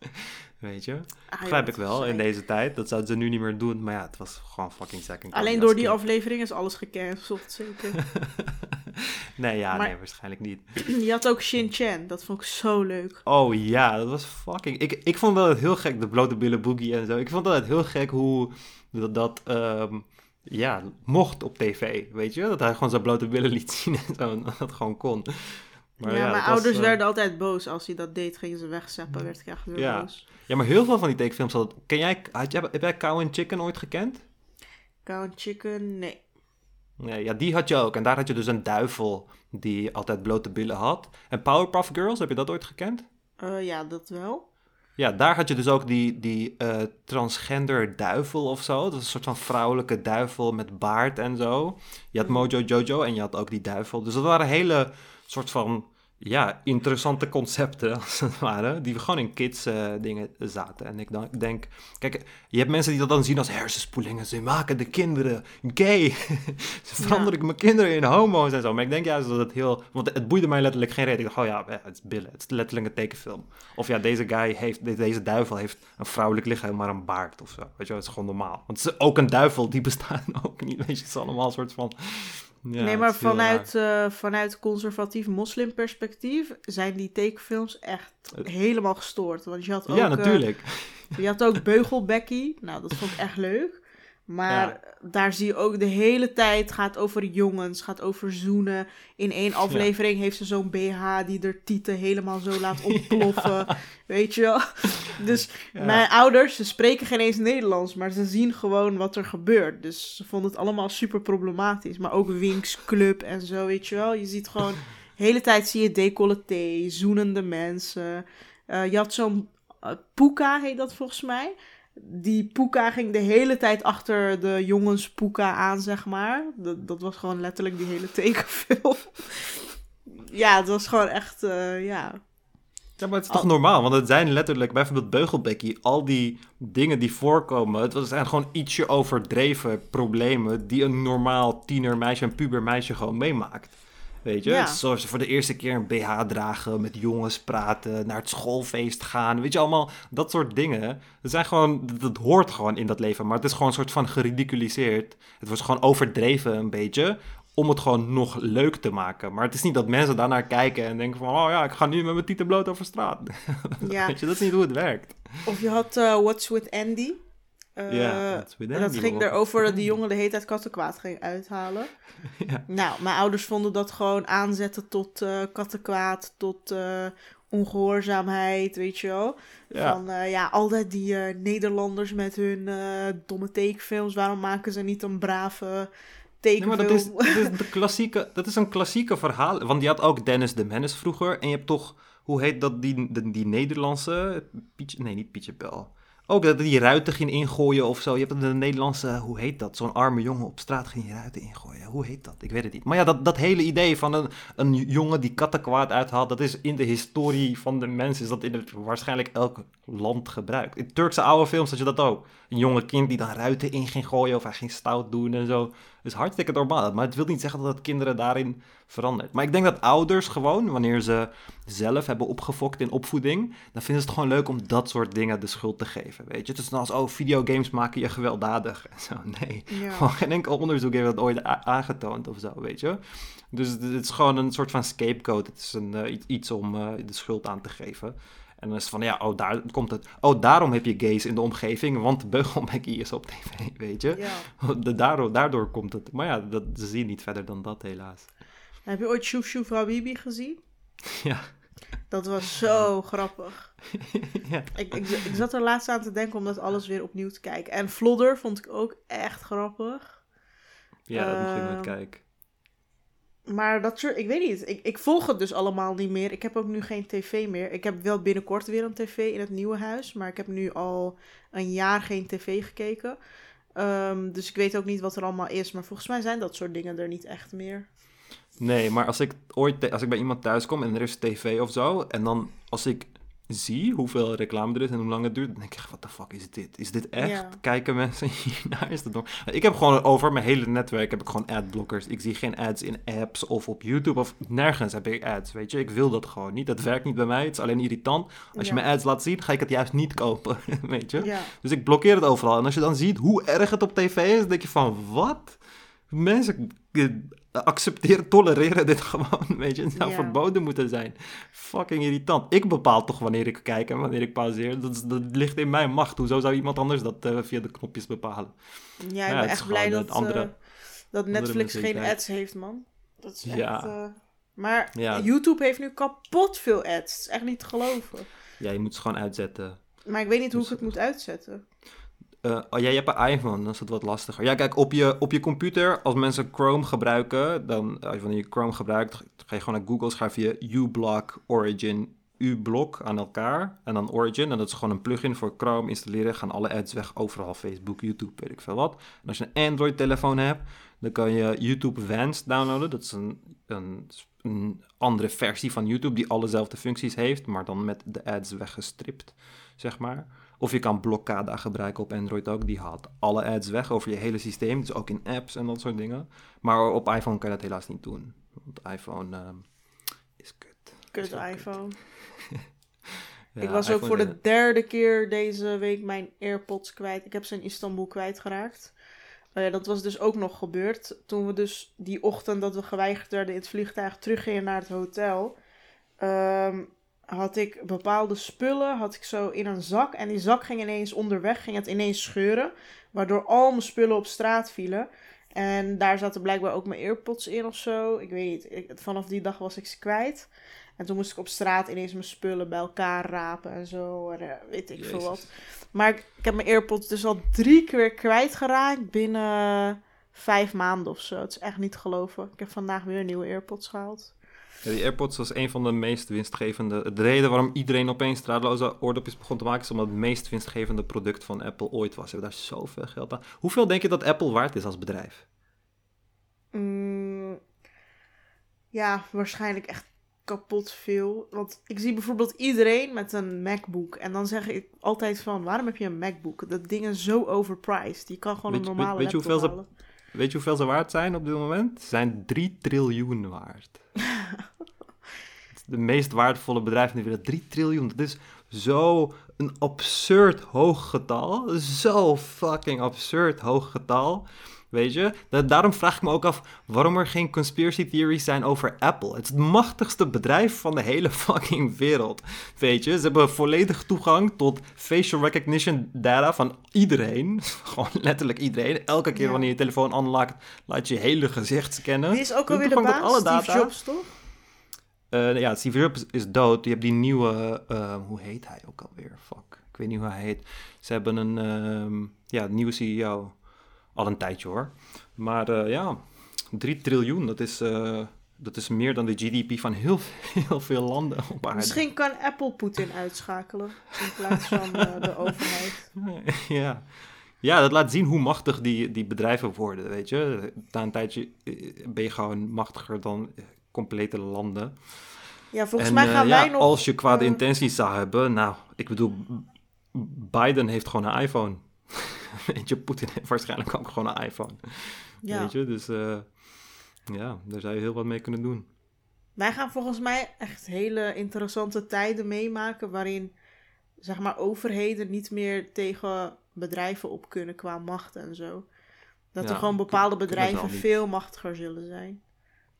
Weet je? Ah, Begrijp ik wel in deze tijd. Dat zouden ze nu niet meer doen. Maar ja, het was gewoon fucking second. Alleen door die aflevering is alles gecanceld, zeker. [LAUGHS] nee, ja, Maar- nee, waarschijnlijk niet. [CLEARS THROAT] Je had ook Shin Chan, dat vond ik zo leuk. Oh ja, dat was fucking... Ik, ik vond dat heel gek, de blote billen boogie en zo. Ik vond dat heel gek hoe dat, dat ehm, ja, mocht op tv, weet je? Dat hij gewoon zijn blote billen liet zien en zo, en dat gewoon kon. Ja, mijn ouders eh, werden altijd boos als hij dat deed. Gingen ze wegzeppen, werd ik echt weer Ja. boos. Ja, maar heel veel van die tekenfilms hadden... Ken jij, had jij, heb jij Cow and Chicken ooit gekend? Cow and Chicken, nee. Nee, ja, die had je ook. En daar had je dus een duivel die altijd blote billen had. En Powerpuff Girls, heb je dat ooit gekend? Eh, ja, dat wel. Ja, daar had je dus ook die, die eh, transgender duivel of zo. Dat is een soort van vrouwelijke duivel met baard en zo. Je had Mhm. Mojo Jojo en je had ook die duivel. Dus dat waren hele soort van, ja, interessante concepten, [LAUGHS] als het ware. Die gewoon in kids eh, dingen zaten. En ik dan- denk, kijk, je hebt mensen die dat dan zien als hersenspoelingen. Ze maken de kinderen gay. [LAUGHS] Ze veranderen mijn kinderen in homo's en zo. Maar ik denk juist dat het heel... Want het boeide mij letterlijk geen reden. Ik dacht, oh ja, ja, het is billen. Het is letterlijk een tekenfilm. Of ja, deze guy heeft... de- Deze duivel heeft een vrouwelijk lichaam, maar een baard of zo. Weet je wel, het is gewoon normaal. Want het is ook een duivel, die [LAUGHS] bestaat ook niet. Weet je, het is allemaal een soort van... Ja, nee, maar vanuit, eh, vanuit conservatief moslimperspectief zijn die tekenfilms echt helemaal gestoord. Want je had ook, Ja, eh, natuurlijk. je had ook Beugelbekkie. Nou, dat vond ik echt leuk. Maar daar zie je ook de hele tijd gaat over jongens, gaat over zoenen. In één aflevering heeft ze zo'n BH die er tieten helemaal zo laat [LAUGHS] ontploffen. weet je wel? [LAUGHS] Dus mijn ouders, ze spreken geen eens Nederlands, maar ze zien gewoon wat er gebeurt. Dus ze vonden het allemaal super problematisch. Maar ook Winx Club en zo, weet je wel? Je ziet gewoon, [LAUGHS] de hele tijd zie je decolleté, zoenende mensen. Eh, je had zo'n Puka, heet dat volgens mij. Die Puka ging de hele tijd achter de jongens Puka aan, zeg maar. Dat, dat was gewoon letterlijk die hele tekenfilm. [LAUGHS] ja, het was gewoon echt, eh, ja. Ja, maar het is toch Al- normaal? Want het zijn letterlijk, bijvoorbeeld Beugelbekkie, al die dingen die voorkomen. Het zijn gewoon ietsje overdreven problemen die een normaal tienermeisje, een pubermeisje gewoon meemaakt. Weet je, Ja. Zoals ze voor de eerste keer een BH dragen, met jongens praten, naar het schoolfeest gaan. Weet je, allemaal dat soort dingen. Het zijn gewoon, dat, dat hoort gewoon in dat leven, maar het is gewoon een soort van geridiculiseerd. Het wordt gewoon overdreven een beetje, om het gewoon nog leuk te maken. Maar het is niet dat mensen daarnaar kijken en denken van, oh ja, ik ga nu met mijn tieten bloot over straat. [LAUGHS] ja. Weet je, dat is niet hoe het werkt. Of je had eh, What's with Andy. Eh, Ja, en dat Andy, ging erover dat die jongen de hele tijd kattenkwaad ging uithalen. [LAUGHS] Ja. Nou, mijn ouders vonden dat gewoon aanzetten tot eh kattenkwaad, tot eh, ongehoorzaamheid, weet je wel. Ja. Van eh, ja, altijd die eh, Nederlanders met hun eh, domme tekenfilms, waarom maken ze niet een brave Nee, tekenfilm? maar dat is, dat is, [LAUGHS] de klassieke, dat is een klassieke verhaal. Want je had ook Dennis de Menace vroeger. En je hebt toch, hoe heet dat, die, die, die Nederlandse... Pietje, nee, niet Pietje Bel. Ook dat die ruiten ging ingooien of zo. Je hebt de Nederlandse, hoe heet dat? Zo'n arme jongen op straat ging ruiten ingooien. Hoe heet dat? Ik weet het niet. Maar ja, dat, dat hele idee van een, een jongen die kattenkwaad uithaalt... dat is in de historie van de mens... is dat in het, waarschijnlijk elk land gebruikt. In Turkse oude films had je dat ook. Een jonge kind die dan ruiten in ging gooien... of hij ging stout doen en zo. Is hartstikke normaal. Maar het wil niet zeggen dat het kinderen daarin verandert. Maar ik denk dat ouders gewoon, wanneer ze zelf hebben opgefokt in opvoeding... dan vinden ze het gewoon leuk om dat soort dingen de schuld te geven. Geven, weet je. Het is dan als, oh, videogames maken je gewelddadig [LAUGHS] en zo. Nee, Ja. [LAUGHS] gewoon geen enkel onderzoek heeft dat ooit aangetoond of zo, weet je. Dus het, is gewoon een soort van scapegoat. Het is een, eh, iets- om eh, de schuld aan te geven. En dan is het van, ja, oh, daar komt het. Oh, daarom heb je gays in de omgeving, want de beugelmekkie is op tv, [LAUGHS] weet je. Ja. De, daardoor, daardoor komt het. Maar ja, dat, ze zien niet verder dan dat, helaas. Heb je ooit Shoef Shoef Habibi gezien? Ja. Dat was zo [LAUGHS] grappig. ja. Ik, ik, ik zat er laatst aan te denken om dat alles weer opnieuw te kijken. En Flodder vond ik ook echt grappig. Ja, dat moet je Ehm, nooit kijken. Maar dat soort, ik weet niet. Ik, ik volg het dus allemaal niet meer. Ik heb ook nu geen tv meer. Ik heb wel binnenkort weer een tv in het nieuwe huis. Maar ik heb nu al een jaar geen tv gekeken. Ehm, dus ik weet ook niet wat er allemaal is. Maar volgens mij zijn dat soort dingen er niet echt meer. Nee, maar als ik ooit als ik bij iemand thuis kom en er is tv of zo, en dan als ik zie hoeveel reclame er is en hoe lang het duurt, dan denk ik, wat de fuck is dit? Is dit echt? Ja. Kijken mensen [LAUGHS] hiernaar? Is dat nog? Ik heb gewoon over mijn hele netwerk heb ik gewoon adblockers. Ik zie geen ads in apps of op YouTube of nergens heb ik ads, weet je. Ik wil dat gewoon niet. Dat werkt niet bij mij. Het is alleen irritant. Als je Ja. mijn ads laat zien, ga ik het juist niet kopen, [LAUGHS] weet je. Ja, Dus ik blokkeer het overal. En als je dan ziet hoe erg het op tv is, dan denk je van, wat? Mensen eh, accepteren, tolereren dit [LAUGHS] gewoon, weet je. Het zou Ja. verboden moeten zijn. Fucking irritant. Ik bepaal toch wanneer ik kijk en wanneer ik pauzeer. Dat, ligt in mijn macht. Hoezo zou iemand anders dat eh, via de knopjes bepalen? ja ik ben echt blij dat, andere- eh, dat Netflix geen ads heeft, man. Dat is echt... Ja. Maar Ja. YouTube heeft nu kapot veel ads. Het is echt niet te geloven. Ja, je moet ze gewoon uitzetten. Maar ik weet niet hoe ik Dus, het moet uitzetten. Eh, oh, ja, je hebt een iPhone, dan is het wat lastiger. Ja, kijk, op je, op je computer, als mensen Chrome gebruiken, dan als je wanneer je Chrome gebruikt, ga je gewoon naar Google, schrijf je uBlock Origin uBlock aan elkaar en dan Origin. En dat is gewoon een plugin voor Chrome installeren, gaan alle ads weg, overal Facebook, YouTube, weet ik veel wat. En als je een Android-telefoon hebt, dan kan je YouTube Vanced downloaden. Dat is een, een, een andere versie van YouTube die allezelfde functies heeft, maar dan met de ads weggestript, zeg maar. Of je kan Blokkada gebruiken op Android ook. Die haalt alle ads weg over je hele systeem. Dus ook in apps en dat soort dingen. Maar op iPhone kan je dat helaas niet doen. Want iPhone ehm, is kut. Kut Is wel kut. iPhone. [LAUGHS] Ja, ik was ook voor de derde keer deze week mijn AirPods kwijt. Ik heb ze in Istanbul kwijtgeraakt. Eh, dat was dus ook nog gebeurd. Toen we dus die ochtend dat we geweigerd werden in het vliegtuig teruggingen naar het hotel. ehm, had ik bepaalde spullen had ik zo in een zak. En die zak ging ineens onderweg, ging het ineens scheuren. Waardoor al mijn spullen op straat vielen. En daar zaten blijkbaar ook mijn AirPods in of zo. Ik weet niet. Ik- vanaf die dag was ik ze kwijt. En toen moest ik op straat ineens mijn spullen bij elkaar rapen en zo. En eh, weet ik veel Jezus. wat. Maar ik, ik heb mijn AirPods dus al drie keer kwijtgeraakt binnen vijf maanden of zo. Het is echt niet te geloven. Ik heb vandaag weer nieuwe AirPods gehaald. Ja, die AirPods was een van de meest winstgevende. De reden waarom iedereen opeens draadloze oordopjes begon te maken, is omdat het meest winstgevende product van Apple ooit was. Ze hebben daar zoveel geld aan. Hoeveel denk je dat Apple waard is als bedrijf? Mm, ja, waarschijnlijk echt kapot veel. Want ik zie bijvoorbeeld iedereen met een MacBook. En dan zeg ik altijd van, waarom heb je een MacBook? Dat ding is zo overpriced. Je kan gewoon Weet een normale weet- weet je hoeveel ze-. Weet je hoeveel ze waard zijn op dit moment? Ze zijn 3 triljoen waard. [LAUGHS] De meest waardevolle bedrijf in de wereld. 3 triljoen. Dat is zo een absurd hoog getal. Zo fucking absurd hoog getal. Weet je? Da- daarom vraag ik me ook af waarom er geen conspiracy theories zijn over Apple. Het is het machtigste bedrijf van de hele [LAUGHS] fucking wereld. Weet je? Ze hebben volledig toegang tot facial recognition data van iedereen. [LAUGHS] Gewoon letterlijk iedereen. Elke keer Ja. wanneer je telefoon unlockt, laat je hele gezicht scannen. Die is ook alweer de baas, alle Steve data. Jobs, toch? Eh, ja, Steve Jobs is dood. Je hebt die nieuwe, eh, hoe heet hij ook alweer? Fuck, ik weet niet hoe hij heet. Ze hebben een ehm, ja, nieuwe CEO. Al een tijdje hoor. Maar eh, ja, 3 triljoen, dat is, eh, dat is meer dan de GDP van heel, [LAUGHS] heel veel landen op aarde. Misschien kan Apple Poetin uitschakelen in plaats van de [LAUGHS] overheid. ja. ja, dat laat zien hoe machtig die, die bedrijven worden, weet je. Na een tijdje ben je gewoon machtiger dan complete landen. Ja, volgens en mij eh, gaan ja, wij nog... als je kwade eh, intenties zou hebben, nou, ik bedoel, Biden heeft gewoon een iPhone. [LAUGHS] Weet je, Poetin heeft waarschijnlijk ook gewoon een iPhone. ja. Weet je, dus eh, ja, daar zou je heel wat mee kunnen doen. Wij gaan volgens mij echt hele interessante tijden meemaken waarin zeg maar, overheden niet meer tegen bedrijven op kunnen qua macht en zo. Dat er gewoon bepaalde bedrijven veel machtiger zullen zijn.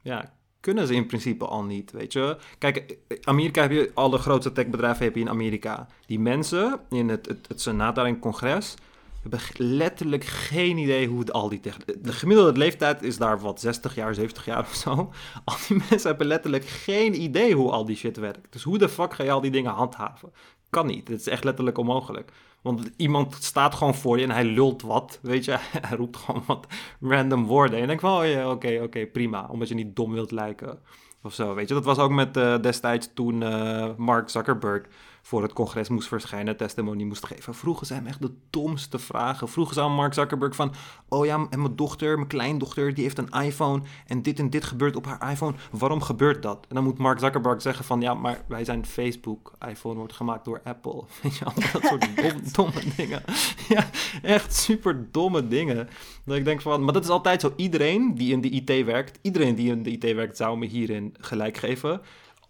Ja, kunnen ze in principe al niet, weet je. Kijk, Amerika heb je, alle grootste techbedrijven heb je in Amerika. Die mensen in het, het, het Senaat daar in het congres hebben letterlijk geen idee hoe het al die tech... De gemiddelde leeftijd is daar wat, 60 jaar, 70 jaar of zo. [LAUGHS] Al die mensen hebben letterlijk geen idee hoe al die shit werkt. Dus hoe de fuck ga je al die dingen handhaven? Kan niet, het is echt letterlijk onmogelijk. Want iemand staat gewoon voor je en hij lult wat, weet je. [LAUGHS] Hij roept gewoon wat random woorden. En je denkt van, oh ja, oké, oké, prima. Omdat je niet dom wilt lijken of zo, weet je. Dat was ook met eh, destijds toen eh, Mark Zuckerberg voor het congres moest verschijnen, testimony moest geven. Vroegen ze hem echt de domste vragen. Vroegen ze aan Mark Zuckerberg van, oh ja, en mijn dochter, mijn kleindochter, die heeft een iPhone en dit en dit gebeurt op haar iPhone. Waarom gebeurt dat? En dan moet Mark Zuckerberg zeggen van, ja, maar wij zijn Facebook. iPhone wordt gemaakt door Apple. [LAUGHS] Weet je, allemaal dat soort [LAUGHS] dom, domme dingen. [LAUGHS] Ja, echt super domme dingen. Dat ik denk van, maar dat is altijd zo. Iedereen die in de IT werkt, iedereen die in de IT werkt, zou me hierin gelijk geven.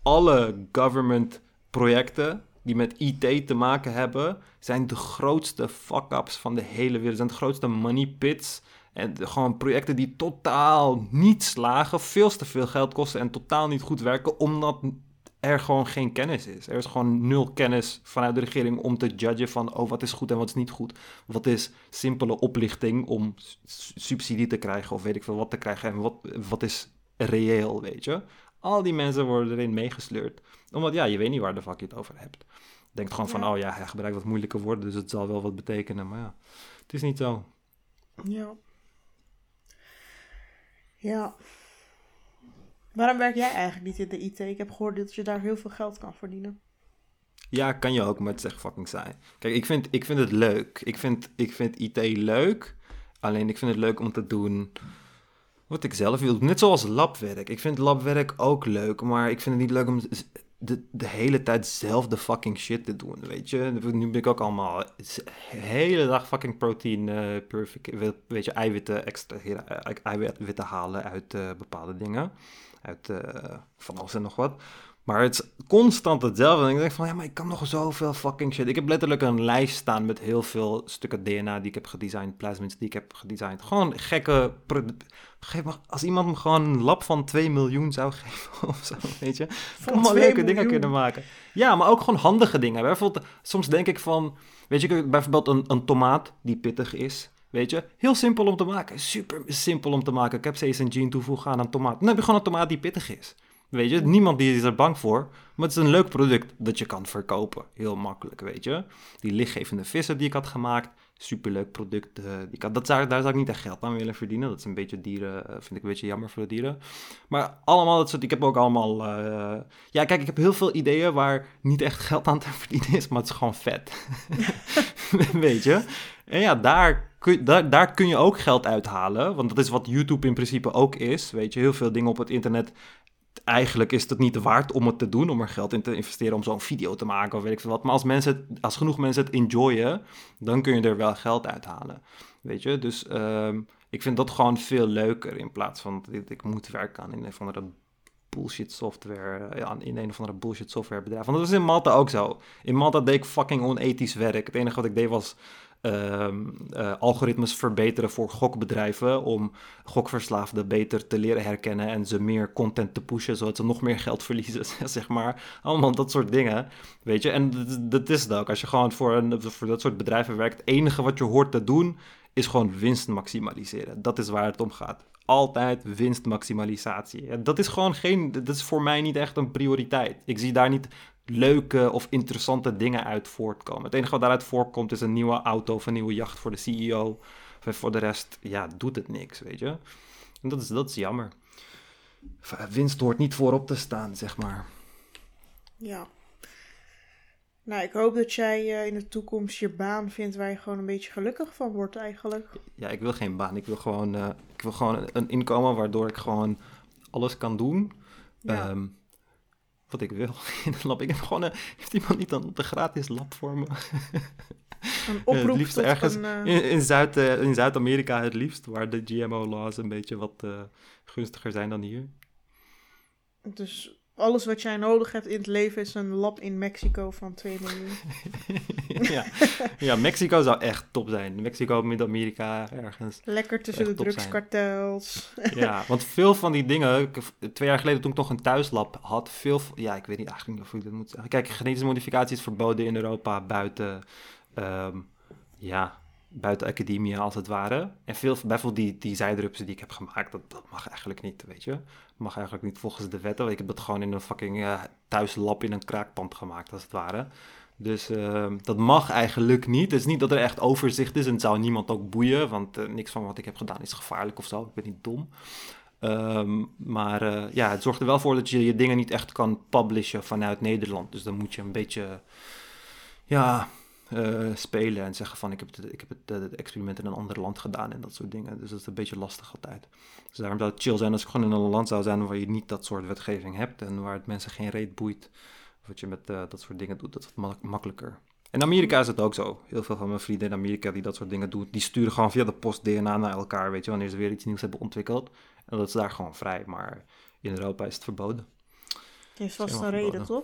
Alle government projecten die met IT te maken hebben, zijn de grootste fuck-ups van de hele wereld. Zijn de grootste money pits. En gewoon projecten die totaal niet slagen, veel te veel geld kosten en totaal niet goed werken, omdat er gewoon geen kennis is. Er is gewoon nul kennis vanuit de regering om te judgen van, oh, wat is goed en wat is niet goed. Wat is simpele oplichting om subsidie te krijgen of weet ik veel wat te krijgen en wat, wat is reëel, weet je. Al die mensen worden erin meegesleurd. Omdat, ja, je weet niet waar de fuck je het over hebt. Denkt gewoon van, oh ja, hij gebruikt wat moeilijke woorden, dus het zal wel wat betekenen. Maar ja, het is niet zo. Ja. Ja. Waarom werk jij eigenlijk niet in de IT? Ik heb gehoord dat je daar heel veel geld kan verdienen. Ja, kan je ook, maar het is echt fucking saai. Kijk, ik vind, ik vind het leuk. Ik vind, ik vind IT leuk. Alleen ik vind het leuk om te doen wat ik zelf wil. Net zoals labwerk. Ik vind labwerk ook leuk, maar ik vind het niet leuk om de, de hele tijd zelf de fucking shit te doen, weet je. Nu ben ik ook allemaal de hele dag fucking protein, purific- weet je, eiwitten, extra eiwitten halen uit eh, bepaalde dingen. Uit eh, van alles en nog wat. Maar het is constant hetzelfde. En ik denk van, ja, maar ik kan nog zoveel fucking shit. Ik heb letterlijk een lijst staan met heel veel stukken DNA die ik heb gedesigned, plasmids die ik heb gedesigned. Gewoon gekke... Geef als iemand me gewoon een lab van 2 miljoen zou [LAUGHS] geven of zo, weet je. Van Allemaal 2 leuke dingen kunnen maken. Ja, maar ook gewoon handige dingen. Bijvoorbeeld, soms denk ik van, weet je, bijvoorbeeld een, een tomaat die pittig is. Weet je, heel simpel om te maken. Super simpel om te maken. Ik heb steeds een gene toevoegen aan een tomaat. Dan heb je gewoon een tomaat die pittig is. Weet je, niemand die is er bang voor. Maar het is een leuk product dat je kan verkopen. Heel makkelijk, weet je. Die lichtgevende vissen die ik had gemaakt. Superleuk product. eh, die ik dat zou, daar zou ik niet echt geld aan willen verdienen. Dat is een beetje dieren, eh, vind ik een beetje jammer voor de dieren. Maar allemaal dat soort, ik heb ook allemaal... eh, ja, kijk, ik heb heel veel ideeën waar niet echt geld aan te [LAUGHS] verdienen is. Maar het is gewoon vet. [LAUGHS] weet je. En ja, daar kun, daar, daar kun je ook geld uithalen. Want dat is wat YouTube in principe ook is. Weet je, heel veel dingen op het internet eigenlijk is het niet waard om het te doen, om er geld in te investeren om zo'n video te maken of weet ik veel wat. Maar als, mensen het, als genoeg mensen het enjoyen, dan kun je er wel geld uithalen. Weet je, dus ehm, ik vind dat gewoon veel leuker in plaats van dat ik, moet werken aan een of andere bullshit software, ja, in een of andere bullshit softwarebedrijf. Want dat was in Malta ook zo. In Malta deed ik fucking onethisch werk. Het enige wat ik deed was ehm, eh, algoritmes verbeteren voor gokbedrijven om gokverslaafden beter te leren herkennen en ze meer content te pushen, zodat ze nog meer geld [LAUGHS] verliezen, zeg maar. Allemaal dat soort dingen, weet je. En dat- is het ook. Als je gewoon voor, een, voor dat soort bedrijven werkt, het enige wat je hoort te doen, is gewoon winst maximaliseren. Dat is waar het om gaat. Altijd winstmaximalisatie. Dat is gewoon geen, dat is voor mij niet echt een prioriteit. Ik zie daar niet leuke of interessante dingen uit voortkomen. Het enige wat daaruit voorkomt is een nieuwe auto of een nieuwe jacht voor de CEO. En voor de rest, ja, doet het niks, weet je. En dat is, dat is jammer. Winst hoort niet voorop te staan, zeg maar. Ja. Nou, ik hoop dat jij eh, in de toekomst je baan vindt waar je gewoon een beetje gelukkig van wordt eigenlijk. Ja, ik wil geen baan. Ik wil gewoon, eh, ik wil gewoon een, inkomen waardoor ik gewoon alles kan doen. Ja. Ehm, wat ik wil [LAUGHS] in een lab. Ik heb gewoon een, heeft iemand niet een, een gratis lab voor me? Een [LAUGHS] Eh, oproep het liefst ergens een... eh, in, in, Zuid, in Zuid-Amerika het liefst, waar de GMO-laws een beetje wat gunstiger zijn dan hier. Dus alles wat jij nodig hebt in het leven is een lab in Mexico van 2 miljoen. [LAUGHS] ja. ja, Mexico zou echt top zijn. Mexico, Midden-Amerika, ergens. Lekker tussen de drugskartels. [LAUGHS] ja, want veel van die dingen, twee jaar geleden toen ik nog een thuislab had, veel, ja, ik weet niet eigenlijk niet of ik dat moet zeggen. Kijk, genetische modificatie is verboden in Europa buiten, ehm, ja, buiten academia als het ware. En veel, bijvoorbeeld die, die zijdrupsen die ik heb gemaakt, dat, dat mag eigenlijk niet, weet je. mag eigenlijk niet volgens de wetten. Ik heb dat gewoon in een fucking uh, thuislab in een kraakpand gemaakt, als het ware. Dus uh, dat mag eigenlijk niet. Het is niet dat er echt overzicht is en het zou niemand ook boeien, want uh, niks van wat ik heb gedaan is gevaarlijk of zo. Ik ben niet dom. Um, maar uh, ja, het zorgt er wel voor dat je je dingen niet echt kan publishen vanuit Nederland. Dus dan moet je een beetje, ja, uh, spelen en zeggen van ik heb, het, ik heb het, het, experiment in een ander land gedaan en dat soort dingen. Dus dat is een beetje lastig altijd. Dus daarom zou het chill zijn als ik gewoon in een land zou zijn waar je niet dat soort wetgeving hebt en waar het mensen geen reet boeit wat je met uh, dat soort dingen doet. Dat is wat makkelijker. In Amerika is het ook zo. Heel veel van mijn vrienden in Amerika die dat soort dingen doen, die sturen gewoon via de post DNA naar elkaar, weet je, wanneer ze weer iets nieuws hebben ontwikkeld. En dat is daar gewoon vrij, maar in Europa is het verboden. Heeft vast een reden, toch?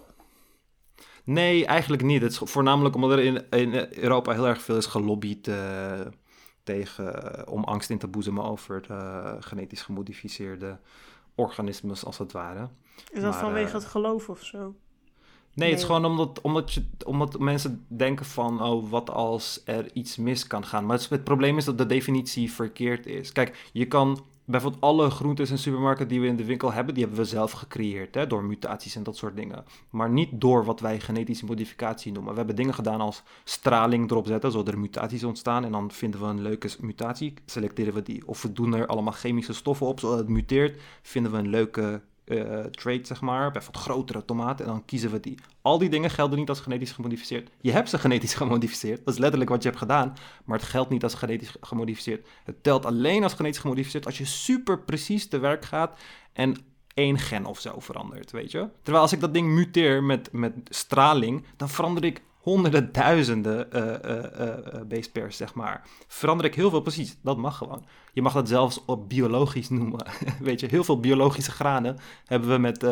Nee, eigenlijk niet. Het is voornamelijk omdat er in, in Europa heel erg veel is gelobbyd uh, tegen, uh, om angst in te boezemen over uh, genetisch gemodificeerde organismes, als het ware. Is dat maar, vanwege het geloof of zo? Nee, nee, het is gewoon omdat, omdat, je, omdat mensen denken van, oh, wat als er iets mis kan gaan. Maar het, het probleem is dat de definitie verkeerd is. Kijk, je kan bijvoorbeeld alle groentes en supermarkten die we in de winkel hebben, die hebben we zelf gecreëerd, hè, door mutaties en dat soort dingen. Maar niet door wat wij genetische modificatie noemen. We hebben dingen gedaan als straling erop zetten, zodat er mutaties ontstaan. En dan vinden we een leuke mutatie, selecteren we die. Of we doen er allemaal chemische stoffen op, zodat het muteert. Vinden we een leuke uh, trait, zeg maar, bijvoorbeeld grotere tomaten, en dan kiezen we die. Al die dingen gelden niet als genetisch gemodificeerd. Je hebt ze genetisch [LAUGHS] gemodificeerd, dat is letterlijk wat je hebt gedaan, maar het geldt niet als genetisch gemodificeerd. Het telt alleen als genetisch gemodificeerd als je super precies te werk gaat en één gen of zo verandert, weet je. Terwijl als ik dat ding muteer met, met straling, dan verander ik honderden duizenden uh, base pairs, zeg maar. Verander ik heel veel precies. Dat mag gewoon. Je mag dat zelfs op biologisch [LAUGHS] noemen. Weet je, heel veel biologische granen hebben we met,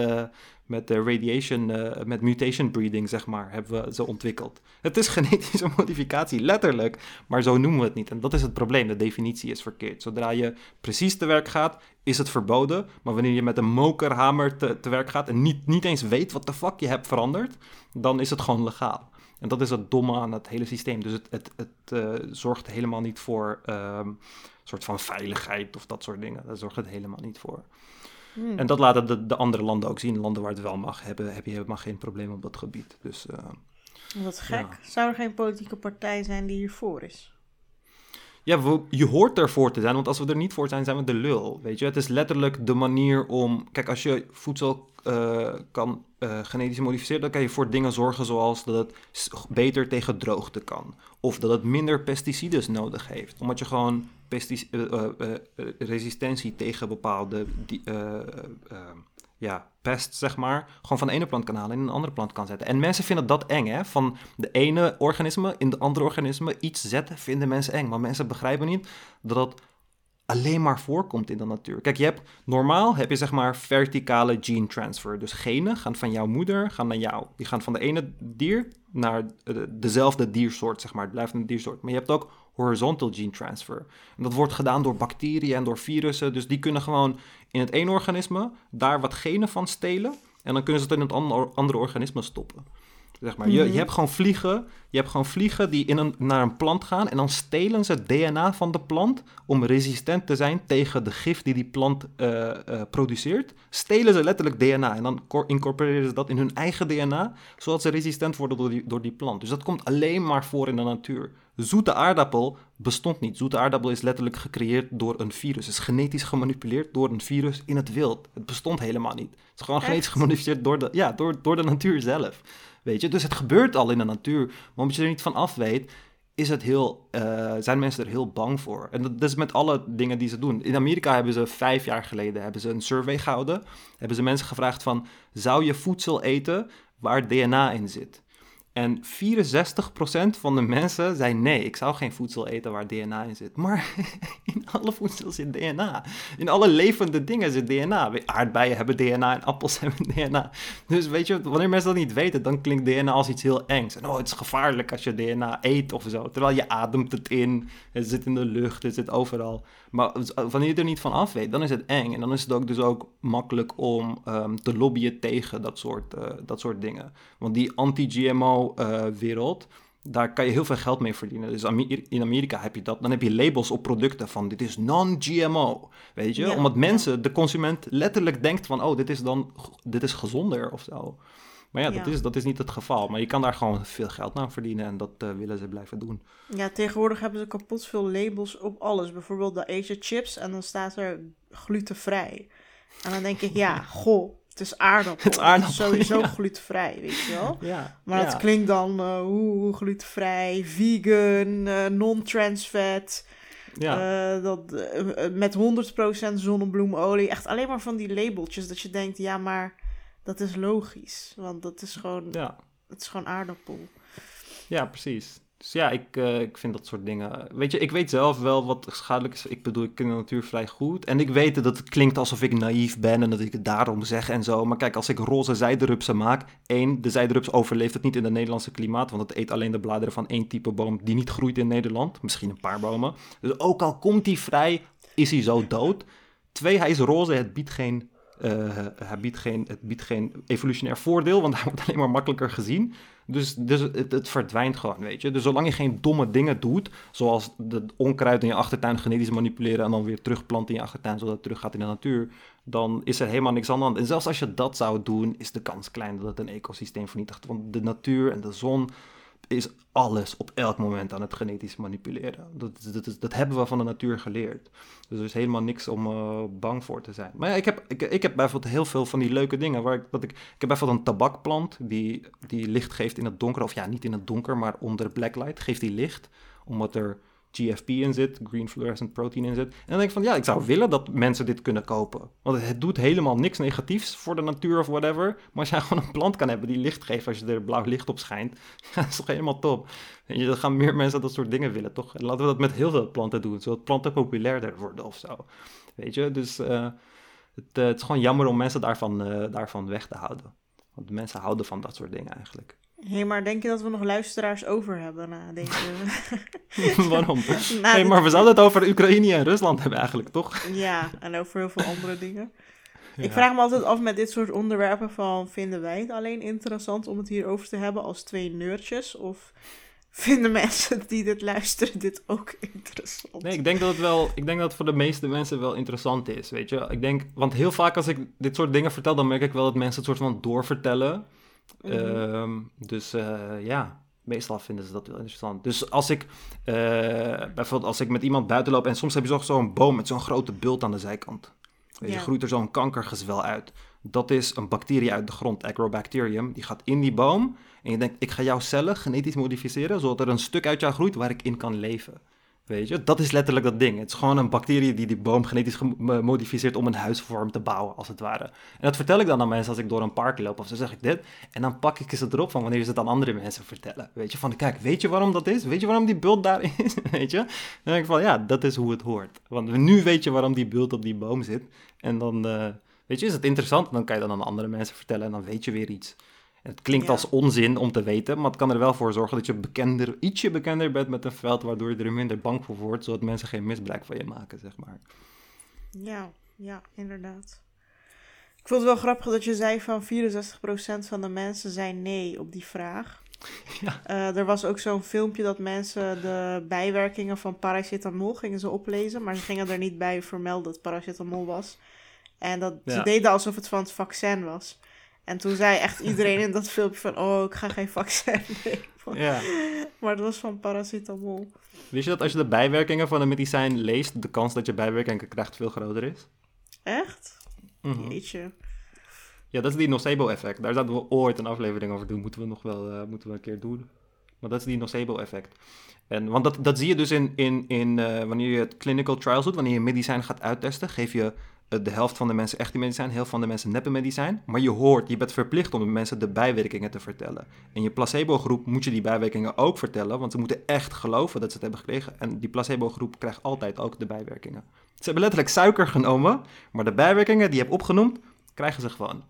met radiation, met mutation breeding, zeg maar, hebben we zo ontwikkeld. Het is [LAUGHS] genetische modificatie, letterlijk, maar zo noemen we het niet. En dat is het probleem, de definitie is verkeerd. Zodra je precies te werk gaat, is het verboden. Maar wanneer je met een mokerhamer te, te werk gaat en niet, niet eens weet wat de fuck je hebt veranderd, dan is het gewoon legaal. En dat is het domme aan het hele systeem. Dus het, het, het uh, zorgt helemaal niet voor um, soort van veiligheid of dat soort dingen. Daar zorgt het helemaal niet voor. Hmm. En dat laten de, de, andere landen ook zien. Landen waar het wel mag, hebben, heb je helemaal geen probleem op dat gebied. Dus, uh, Wat gek. Ja. Zou er geen politieke partij zijn die hiervoor is? Ja, we, je hoort ervoor te zijn, want als we er niet voor zijn, zijn we de lul. Weet je, het is letterlijk de manier om. Kijk, als je voedsel uh, kan uh, genetisch modificeren, dan kan je voor dingen zorgen zoals dat het beter tegen droogte kan. Of dat het minder pesticides nodig heeft. Omdat je gewoon uh, resistentie tegen bepaalde die, ja, pest, zeg maar, gewoon van de ene plant kan halen en in een andere plant kan zetten. En mensen vinden dat eng, hè? Van de ene organisme in de andere organisme iets zetten, vinden mensen eng. Maar mensen begrijpen niet dat dat alleen maar voorkomt in de natuur. Kijk, je hebt normaal heb je zeg maar verticale gene transfer. Dus genen gaan van jouw moeder gaan naar jou. Die gaan van de ene dier naar dezelfde diersoort, zeg maar. Het blijft een diersoort. Maar je hebt ook horizontal gene transfer. En dat wordt gedaan door bacteriën en door virussen. Dus die kunnen gewoon in het ene organisme daar wat genen van stelen. En dan kunnen ze het in het andere organisme stoppen. Zeg maar. je, je mhm. hebt gewoon vliegen. Je hebt gewoon vliegen die in een, naar een plant gaan. En dan stelen ze het DNA van de plant. Om resistent te zijn tegen de gif die die plant uh, uh, produceert. Stelen ze letterlijk DNA. En dan incorporeren ze dat in hun eigen DNA. Zodat ze resistent worden door die, door die plant. Dus dat komt alleen maar voor in de natuur. Zoete aardappel bestond niet. Zoete aardappel is letterlijk gecreëerd door een virus. Het is genetisch gemanipuleerd door een virus in het wild. Het bestond helemaal niet. Het is gewoon genetisch gemanipuleerd door de, ja, door, door de natuur zelf. Weet je? Dus het gebeurt al in de natuur. Maar omdat je er niet van af weet, is het heel, uh, zijn mensen er heel bang voor. En dat, is met alle dingen die ze doen. In Amerika hebben ze vijf jaar geleden hebben ze een survey gehouden. Hebben ze mensen gevraagd van, zou je voedsel eten waar DNA in zit? En 64% van de mensen zei nee, ik zou geen voedsel eten waar DNA in zit. Maar [LAUGHS] in alle voedsel zit DNA. In alle levende dingen zit DNA. Aardbeien hebben DNA en appels [LAUGHS] hebben DNA. Dus weet je, wanneer mensen dat niet weten, dan klinkt DNA als iets heel engs. En oh, het is gevaarlijk als je DNA eet of zo. Terwijl je ademt het in, het zit in de lucht, het zit overal. Maar wanneer je er niet van af weet, dan is het eng. En dan is het ook dus ook makkelijk om um, te lobbyen tegen dat soort, uh, dat soort dingen. Want die anti-GMO-wereld, uh, daar kan je heel veel geld mee verdienen. Dus in Amerika heb je dat. Dan heb je labels op producten van dit is non-GMO. Weet je? Omdat mensen, de consument, letterlijk denkt van oh, dit is dan dit is gezonder of zo. Maar ja, Dat, Is, dat is niet het geval. Maar je kan daar gewoon veel geld aan verdienen en dat uh, willen ze blijven doen. Ja, tegenwoordig hebben ze kapot veel labels op alles. Bijvoorbeeld de Asia chips en dan staat er glutenvrij. En dan denk ik, ja, [LAUGHS] goh, het is aardappel. Het is aardappel, sowieso glutenvrij, weet je wel. Ja, maar dat klinkt dan uh, hoe, glutenvrij, vegan, uh, non-trans fat. Ja. Uh, dat, met 100% zonnebloemolie. Echt alleen maar van die labeltjes dat je denkt, ja, maar dat is logisch. Want dat is gewoon, ja. het is gewoon aardappel. Ja, precies. Dus ja, ik, uh, ik vind dat soort dingen. Weet je, ik weet zelf wel wat schadelijk is. Ik bedoel, ik ken de natuur vrij goed. En ik weet dat het klinkt alsof ik naïef ben en dat ik het daarom zeg en zo. Maar kijk, als ik roze zijderupsen maak. één, de zijderups overleeft het niet in het Nederlandse klimaat. Want het eet alleen de bladeren van één type boom die niet groeit in Nederland. Misschien een paar bomen. Dus ook al komt hij vrij, is hij zo dood. Twee, hij is roze. Het biedt geen uh, hij biedt geen, het biedt geen evolutionair voordeel, want hij wordt alleen maar makkelijker gezien. Dus, dus het, het, verdwijnt gewoon, weet je. Dus zolang je geen domme dingen doet, zoals de onkruid in je achtertuin genetisch manipuleren en dan weer terugplanten in je achtertuin, zodat het terug gaat in de natuur, dan is er helemaal niks aan de hand. En zelfs als je dat zou doen, is de kans klein dat het een ecosysteem vernietigt. Want de natuur en de zon is alles op elk moment aan het genetisch manipuleren. Dat, dat, hebben we van de natuur geleerd. Dus er is helemaal niks om uh, bang voor te zijn. Maar ja, ik heb, ik, ik heb bijvoorbeeld heel veel van die leuke dingen. Waar ik, dat ik, ik heb bijvoorbeeld een tabakplant die, die licht geeft in het donker. Of ja, niet in het donker, maar onder blacklight geeft die licht. Omdat er GFP in zit, green fluorescent protein in zit. En dan denk ik van ja, ik zou willen dat mensen dit kunnen kopen. Want het doet helemaal niks negatiefs voor de natuur of whatever. Maar als jij [LAUGHS] gewoon een plant kan hebben die licht geeft als je er blauw licht op schijnt, [LAUGHS] dat is toch helemaal top. En dan gaan meer mensen dat soort dingen willen, toch? En laten we dat met heel veel planten doen, zodat planten populairder worden of zo. Weet je, dus uh, het, uh, het, is gewoon jammer om mensen daarvan, uh, daarvan weg te houden. Want mensen houden van dat soort dingen eigenlijk. Hé, hey, maar denk je dat we nog luisteraars over hebben na deze... [LAUGHS] Waarom? Na hey, maar we zouden het over Oekraïne en Rusland hebben eigenlijk, toch? ja, en over heel veel andere dingen. Ik vraag me altijd af met dit soort onderwerpen van... vinden wij het alleen interessant om het hierover te hebben als twee neurtjes? Of vinden mensen die dit luisteren dit ook interessant? Nee, ik denk dat het wel... Ik denk dat het voor de meeste mensen wel interessant is, weet je? Ik denk... Want heel vaak als ik dit soort dingen vertel... dan merk ik wel dat mensen het soort van doorvertellen... Mhm. Ehm, dus uh, ja, meestal vinden ze dat wel interessant. Dus als ik uh, bijvoorbeeld als ik met iemand buiten loop en soms heb je zo'n boom met zo'n grote bult aan de zijkant. Weet je, groeit er zo'n kankergezwel uit. Dat is een bacterie uit de grond, Agrobacterium. Die gaat in die boom en je denkt, ik ga jouw cellen genetisch modificeren, zodat er een stuk uit jou groeit waar ik in kan leven. Weet je, dat is letterlijk dat ding. Het is gewoon een bacterie die die boom genetisch gemodificeerd om een huisvorm te bouwen, als het ware. En dat vertel ik dan aan mensen als ik door een park loop of zo zeg ik dit. En dan pak ik ze erop van wanneer ze het aan andere mensen vertellen. Weet je, van kijk, weet je waarom dat is? Weet je waarom die bult daar [LAUGHS] is? weet je? Dan denk ik van ja, dat is hoe het hoort. Want nu weet je waarom die bult op die boom zit. En dan, uh, weet je, is het interessant. Dan kan je dan aan andere mensen vertellen en dan weet je weer iets. Het klinkt als onzin om te weten, maar het kan er wel voor zorgen dat je bekender, ietsje bekender bent met een veld, waardoor je er minder bang voor wordt, zodat mensen geen misbruik van je maken, zeg maar. Ja, ja, inderdaad. Ik vond het wel grappig dat je zei van 64% van de mensen zijn nee op die vraag. [LAUGHS] Ja. Uh, er was ook zo'n filmpje dat mensen de bijwerkingen van paracetamol gingen ze oplezen, maar ze gingen er niet bij vermelden dat paracetamol was. En dat, ze deden alsof het van het vaccin was. En toen zei echt iedereen in dat filmpje van... oh, ik ga geen vaccin nemen. Ja. Maar dat was van paracetamol. Wist je dat als je de bijwerkingen van een medicijn leest... de kans dat je bijwerkingen krijgt veel groter is? Echt? Mm Jeetje. Ja, dat is die nocebo-effect. Daar zouden we ooit een aflevering over doen. Moeten we nog wel uh, moeten we een keer doen. Maar dat is die nocebo-effect. En, want dat, dat zie je dus in, in, in uh, wanneer je het clinical trials doet, wanneer je medicijn gaat uittesten, geef je eh, de helft van de mensen echte medicijn, de helft van de mensen neppe medicijn. Maar je hoort, je bent verplicht om de mensen de bijwerkingen te vertellen. In je placebo-groep moet je die bijwerkingen ook vertellen, want ze moeten echt geloven dat ze het hebben gekregen. En die placebo-groep krijgt altijd ook de bijwerkingen. Ze hebben letterlijk suiker genomen, maar de bijwerkingen die je hebt opgenoemd, krijgen ze gewoon.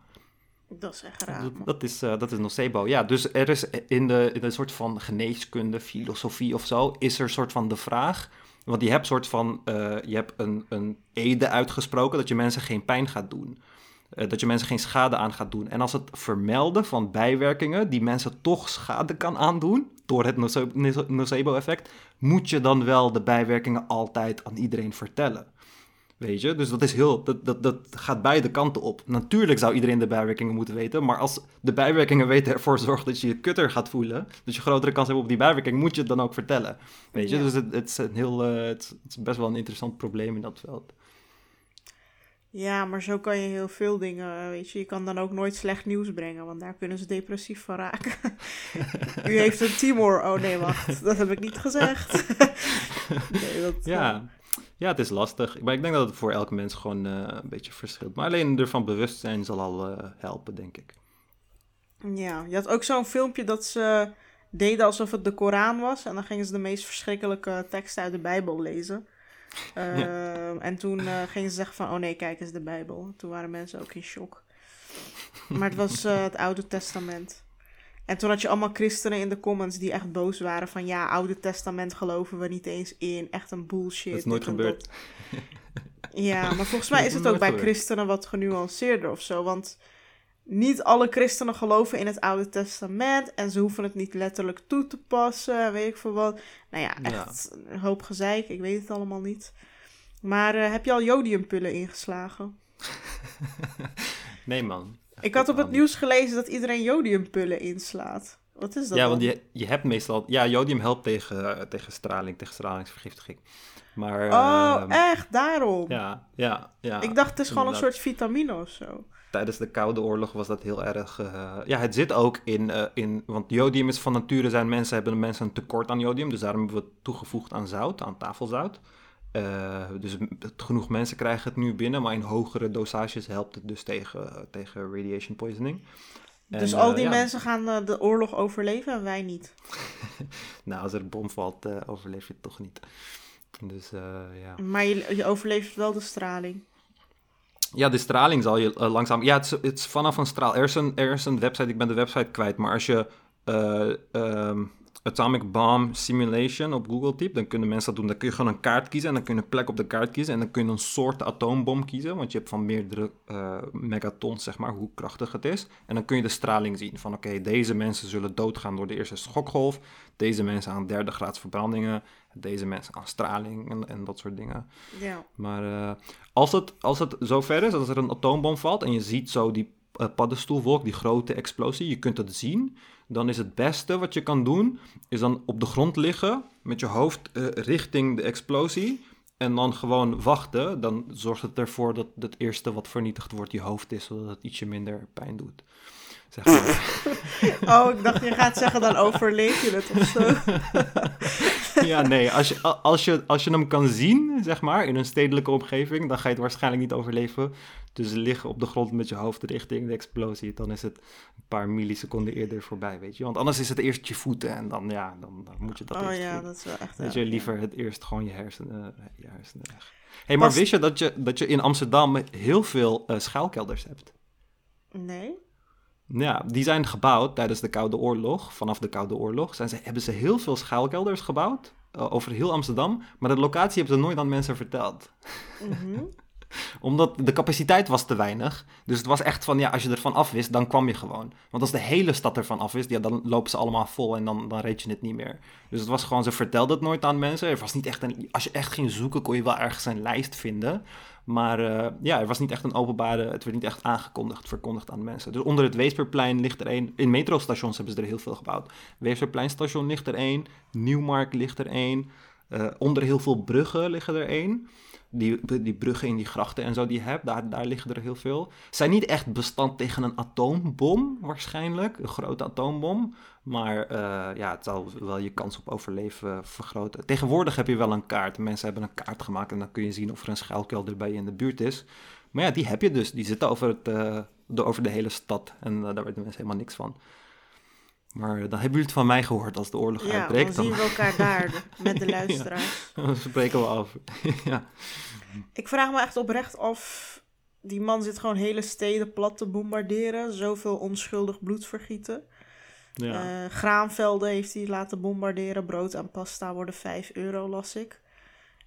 Dat is echt raar. Dat, dat, is, uh, dat is nocebo. Ja, dus er is in de, in een soort van geneeskunde, filosofie of zo, is er een soort van de vraag. Want je hebt soort van, uh, je hebt een, een ede uitgesproken dat je mensen geen pijn gaat doen. Uh, dat je mensen geen schade aan gaat doen. En als het vermelden van bijwerkingen die mensen toch schade kan aandoen, door het nocebo-effect, moet je dan wel de bijwerkingen altijd aan iedereen vertellen. Weet je, dus dat is heel, dat, dat, dat gaat beide kanten op. Natuurlijk zou iedereen de bijwerkingen moeten weten, maar als de bijwerkingen weten ervoor zorgen dat je je kutter gaat voelen, dus je grotere kans hebt op die bijwerking, moet je het dan ook vertellen. Weet je, dus het, het, is een heel, uh, het, is best wel een interessant probleem in dat veld. Ja, maar zo kan je heel veel dingen, weet je. Je kan dan ook nooit slecht nieuws brengen, want daar kunnen ze depressief van raken. [LAUGHS] U heeft een tumor. Oh nee, wacht, dat heb ik niet gezegd. [LAUGHS] nee, dat, ja. Ja, het is lastig. Maar ik denk dat het voor elke mens gewoon uh, een beetje verschilt. Maar alleen ervan bewust zijn zal al uh, helpen, denk ik. Ja, je had ook zo'n filmpje dat ze deden alsof het de Koran was. En dan gingen ze de meest verschrikkelijke teksten uit de Bijbel lezen. Uh, [LAUGHS] ja. En toen gingen ze zeggen van, oh nee, kijk eens de Bijbel. Toen waren mensen ook in shock. Maar het was het Oude Testament. En toen had je allemaal christenen in de comments die echt boos waren van ja, Oude Testament geloven we niet eens in. Echt een bullshit. Dat is nooit gebeurd. Ja, maar volgens [LAUGHS] mij is het ook bij christenen wat genuanceerder of zo. Want niet alle christenen geloven in het Oude Testament en ze hoeven het niet letterlijk toe te passen, weet ik veel wat. Nou ja, echt een hoop gezeik, ik weet het allemaal niet. Maar uh, heb je al jodiumpullen ingeslagen? [LAUGHS] nee man. Ik had op het nieuws gelezen dat iedereen jodiumpullen inslaat. Wat is dat? Ja, want je, je hebt meestal. Ja, jodium helpt tegen, tegen straling, tegen stralingsvergiftiging. Maar, oh, uh, echt? Daarom? Ja, ja, ja. Ik dacht het is gewoon een soort vitamine of zo. Tijdens de Koude Oorlog was dat heel erg. Uh, ja, het zit ook in, uh, in. Want jodium is van nature zijn mensen hebben mensen een tekort aan jodium. Dus daarom hebben we het toegevoegd aan zout, aan tafelzout. Uh, dus genoeg mensen krijgen het nu binnen, maar in hogere dosages helpt het dus tegen, tegen radiation poisoning. Dus al die mensen gaan de oorlog overleven en wij niet? [LAUGHS] nou, als er een bom valt, overleef je het toch niet. Dus, ja. Maar je, je, overleeft wel de straling? Ja, de straling zal je langzaam... Ja, het is, het is, vanaf een straal. Er is een, er is een website, ik ben de website kwijt, maar als je... Um, Atomic Bomb Simulation op Google typ, dan kunnen mensen dat doen. Dan kun je gewoon een kaart kiezen en dan kun je een plek op de kaart kiezen. En dan kun je een soort atoombom kiezen, want je hebt van meerdere uh, megatons, zeg maar, hoe krachtig het is. En dan kun je de straling zien van, oké, deze mensen zullen doodgaan door de eerste schokgolf. Deze mensen aan derde graads verbrandingen. Deze mensen aan straling en, en dat soort dingen. Ja. Maar uh, als, het, als het zover is, als er een atoombom valt en je ziet zo die uh, paddenstoelwolk, die grote explosie, je kunt het zien dan is het beste wat je kan doen, is dan op de grond liggen met je hoofd uh, richting de explosie. En dan gewoon wachten. Dan zorgt het ervoor dat het eerste wat vernietigd wordt je hoofd is, zodat het ietsje minder pijn doet. Zeg maar. [LAUGHS] oh, ik dacht je gaat zeggen dan overleef je het of zo. [LAUGHS] ja, nee, als je, als, je, als je hem kan zien, zeg maar, in een stedelijke omgeving, dan ga je het waarschijnlijk niet overleven. Dus liggen op de grond met je hoofd richting de explosie, dan is het een paar milliseconden eerder voorbij, weet je. Want anders is het eerst je voeten en dan, ja, dan, dan moet je dat oh, eerst ja, dat is wel echt... Dat je liever het eerst gewoon je hersenen, je hersenen weg. hey, maar wist je dat, je dat je in Amsterdam heel veel uh, schuilkelders hebt? Nee. Ja, die zijn gebouwd tijdens de Koude Oorlog. Vanaf de Koude Oorlog zijn ze, hebben ze heel veel schuilkelders gebouwd. Uh, over heel Amsterdam. Maar de locatie hebben ze nooit aan mensen verteld. Mm [LAUGHS] omdat de capaciteit was te weinig. Dus het was echt van, ja, als je ervan af wist, dan kwam je gewoon. Want als de hele stad ervan af wist, ja, dan lopen ze allemaal vol en dan, dan reed je het niet meer. Dus het was gewoon, ze vertelde het nooit aan mensen. Er was niet echt een, als je echt ging zoeken, kon je wel ergens een lijst vinden. Maar uh, ja, er was niet echt een openbare, het werd niet echt aangekondigd, verkondigd aan mensen. Dus onder het Weesperplein ligt er één, in metrostations hebben ze er heel veel gebouwd. Weesperpleinstation ligt er één, Nieuwmarkt ligt er één, uh, onder heel veel bruggen liggen er één die, die bruggen in die grachten en zo die je hebt, daar, daar liggen er heel veel. Zijn niet echt bestand tegen een atoombom waarschijnlijk, een grote atoombom. Maar uh, ja, het zal wel je kans op overleven vergroten. Tegenwoordig heb je wel een kaart. Mensen hebben een kaart gemaakt en dan kun je zien of er een schuilkelder bij je in de buurt is. Maar ja, die heb je dus. Die zitten over, het, uh, de, over de hele stad. En daar weten mensen helemaal niks van. Maar dan hebben jullie het van mij gehoord als de oorlog ja, uitbreekt. Dan, zien we elkaar daar [LAUGHS] met de luisteraars. ja, dan spreken we af. [LAUGHS] ja. Ik vraag me echt oprecht af. Die man zit gewoon hele steden plat te bombarderen. Zoveel onschuldig bloed vergieten. Ja. Uh, graanvelden heeft hij laten bombarderen. Brood en pasta worden 5 euro, las ik.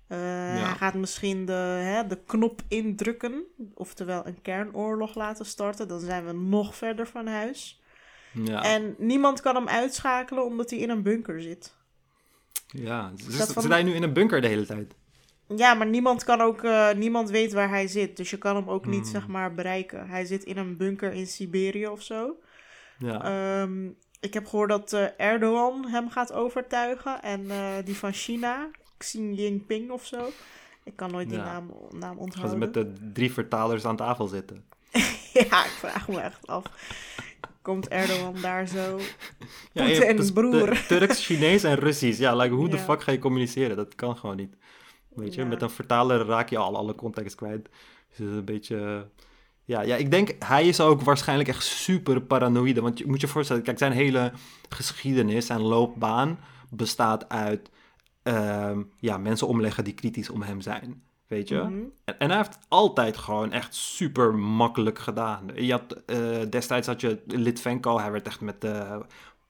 Uh, Hij gaat misschien de, hè, de knop indrukken. Oftewel een kernoorlog laten starten. Dan zijn we nog verder van huis. Ja. En niemand kan hem uitschakelen omdat hij in een bunker zit. Ja, dus zit hij nu in een bunker de hele tijd? Ja, maar niemand kan ook, uh, niemand weet waar hij zit. Dus je kan hem ook niet, hmm. zeg maar, bereiken. Hij zit in een bunker in Siberië of zo. Ja. Um, ik heb gehoord dat uh, Erdogan hem gaat overtuigen. En uh, die van China, Xi Jinping of zo. Ik kan nooit die naam, naam onthouden. Gaan ze met de drie vertalers aan tafel zitten? [LAUGHS] ja, ik vraag me echt af. Komt Erdogan daar zo? [LAUGHS] Ja, en dus broer. Turks, Chinees en Russisch. Ja, like, hoe de fuck ga je communiceren? Dat kan gewoon niet. Weet je, met een vertaler raak je al alle context kwijt. Dus het is een beetje... Ja, ja, ik denk, hij is ook waarschijnlijk echt super paranoïde. Want je moet je voorstellen, kijk, zijn hele geschiedenis en loopbaan bestaat uit uh, ja, mensen omleggen die kritisch om hem zijn. Weet je? Mhm. en, en, hij heeft altijd gewoon echt super makkelijk gedaan. Je had, uh, destijds had je Litvenko, hij werd echt met. Uh,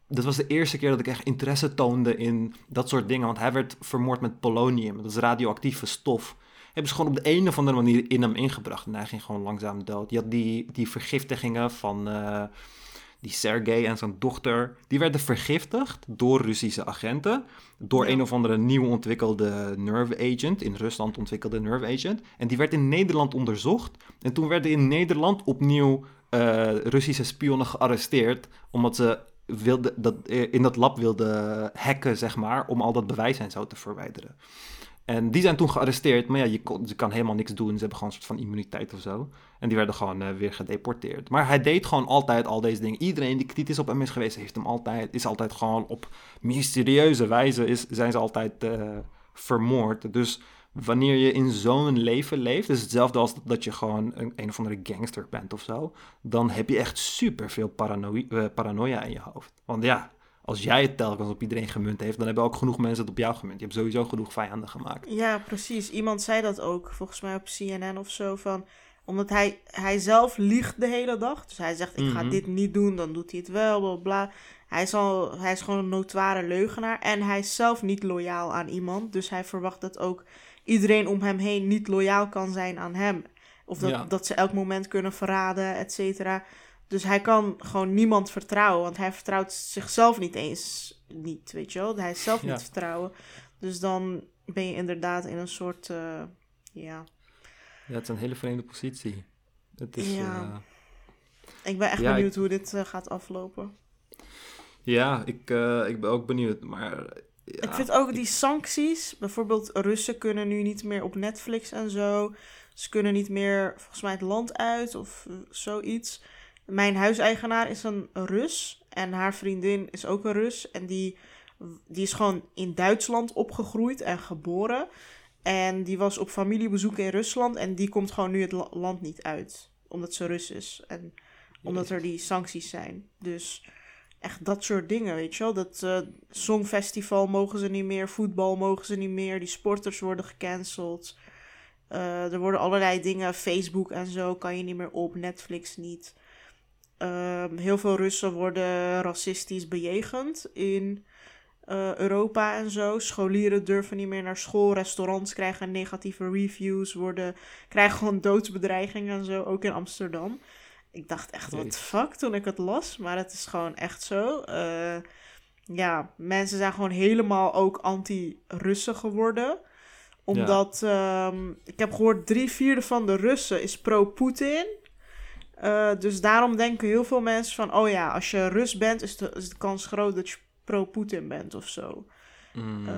dat was de eerste keer dat ik echt interesse toonde in dat soort dingen. Want hij werd vermoord met polonium. Dat is radioactieve stof. Hebben ze gewoon op de een of andere manier in hem ingebracht. En hij ging gewoon langzaam dood. Je had die, die vergiftigingen van uh, die Sergej en zijn dochter. Die werden vergiftigd door Russische agenten. Door een of andere nieuw ontwikkelde nerve agent. In Rusland ontwikkelde nerve agent. En die werd in Nederland onderzocht. En toen werden in Nederland opnieuw uh, Russische spionnen gearresteerd. Omdat ze wilde, dat, eh, in dat lab wilden hacken, zeg maar, om al dat bewijs en zo te verwijderen. En die zijn toen gearresteerd, maar ja, je, je kan helemaal niks doen. Ze hebben gewoon een soort van immuniteit of zo. En die werden gewoon uh, weer gedeporteerd. Maar hij deed gewoon altijd al deze dingen. Iedereen die kritisch op hem is geweest, heeft hem altijd, is altijd gewoon op mysterieuze wijze is, zijn ze altijd uh, vermoord. Dus wanneer je in zo'n leven leeft, is hetzelfde als dat je gewoon een, een of andere gangster bent of zo, dan heb je echt super veel uh, paranoia in je hoofd. Want ja, als jij het telkens op iedereen gemunt heeft, dan hebben ook genoeg mensen het op jou gemunt. Je hebt sowieso genoeg vijanden gemaakt. Ja, precies. Iemand zei dat ook, volgens mij op CNN of zo, van omdat hij, hij zelf liegt de hele dag. Dus hij zegt, ik ga mhm. dit niet doen, dan doet hij het wel, bla bla. Hij is, al, hij is gewoon een notoire leugenaar. En hij is zelf niet loyaal aan iemand. Dus hij verwacht dat ook iedereen om hem heen niet loyaal kan zijn aan hem. Of dat, dat ze elk moment kunnen verraden, et cetera. Dus hij kan gewoon niemand vertrouwen, want hij vertrouwt zichzelf niet eens niet, weet je wel. Hij is zelf niet vertrouwen. Dus dan ben je inderdaad in een soort, uh, ja... Ja, het is een hele vreemde positie. Het is, ja. Uh... Ik ben echt benieuwd hoe dit uh, gaat aflopen. Ja, ik, ik ben ook benieuwd, maar... Ja, ik vind ook die sancties, bijvoorbeeld Russen kunnen nu niet meer op Netflix en zo. Ze kunnen niet meer, volgens mij, het land uit of zoiets. Mijn huiseigenaar is een Rus en haar vriendin is ook een Rus. En die, die is gewoon in Duitsland opgegroeid en geboren. En die was op familiebezoek in Rusland en die komt gewoon nu het land niet uit. Omdat ze Rus is en omdat er die sancties zijn. Dus echt dat soort dingen, weet je wel. Dat uh, songfestival mogen ze niet meer, voetbal mogen ze niet meer, die sporters worden gecanceld. Uh, er worden allerlei dingen, Facebook en zo kan je niet meer op, Netflix niet. Ehm, heel veel Russen worden racistisch bejegend in uh, Europa en zo. Scholieren durven niet meer naar school. Restaurants krijgen negatieve reviews. Worden, krijgen gewoon doodsbedreigingen en zo. Ook in Amsterdam. Ik dacht echt, wat fuck toen ik het las. Maar het is gewoon echt zo. Uh, ja, mensen zijn gewoon helemaal ook anti-Russen geworden. Omdat, ja. um, ik heb gehoord, drie vierde van de Russen is pro-Poetin. Uh, dus daarom denken heel veel mensen van... oh ja, als je Rus bent, is de, is de kans groot dat je pro-Poetin bent of zo. Mm. Uh,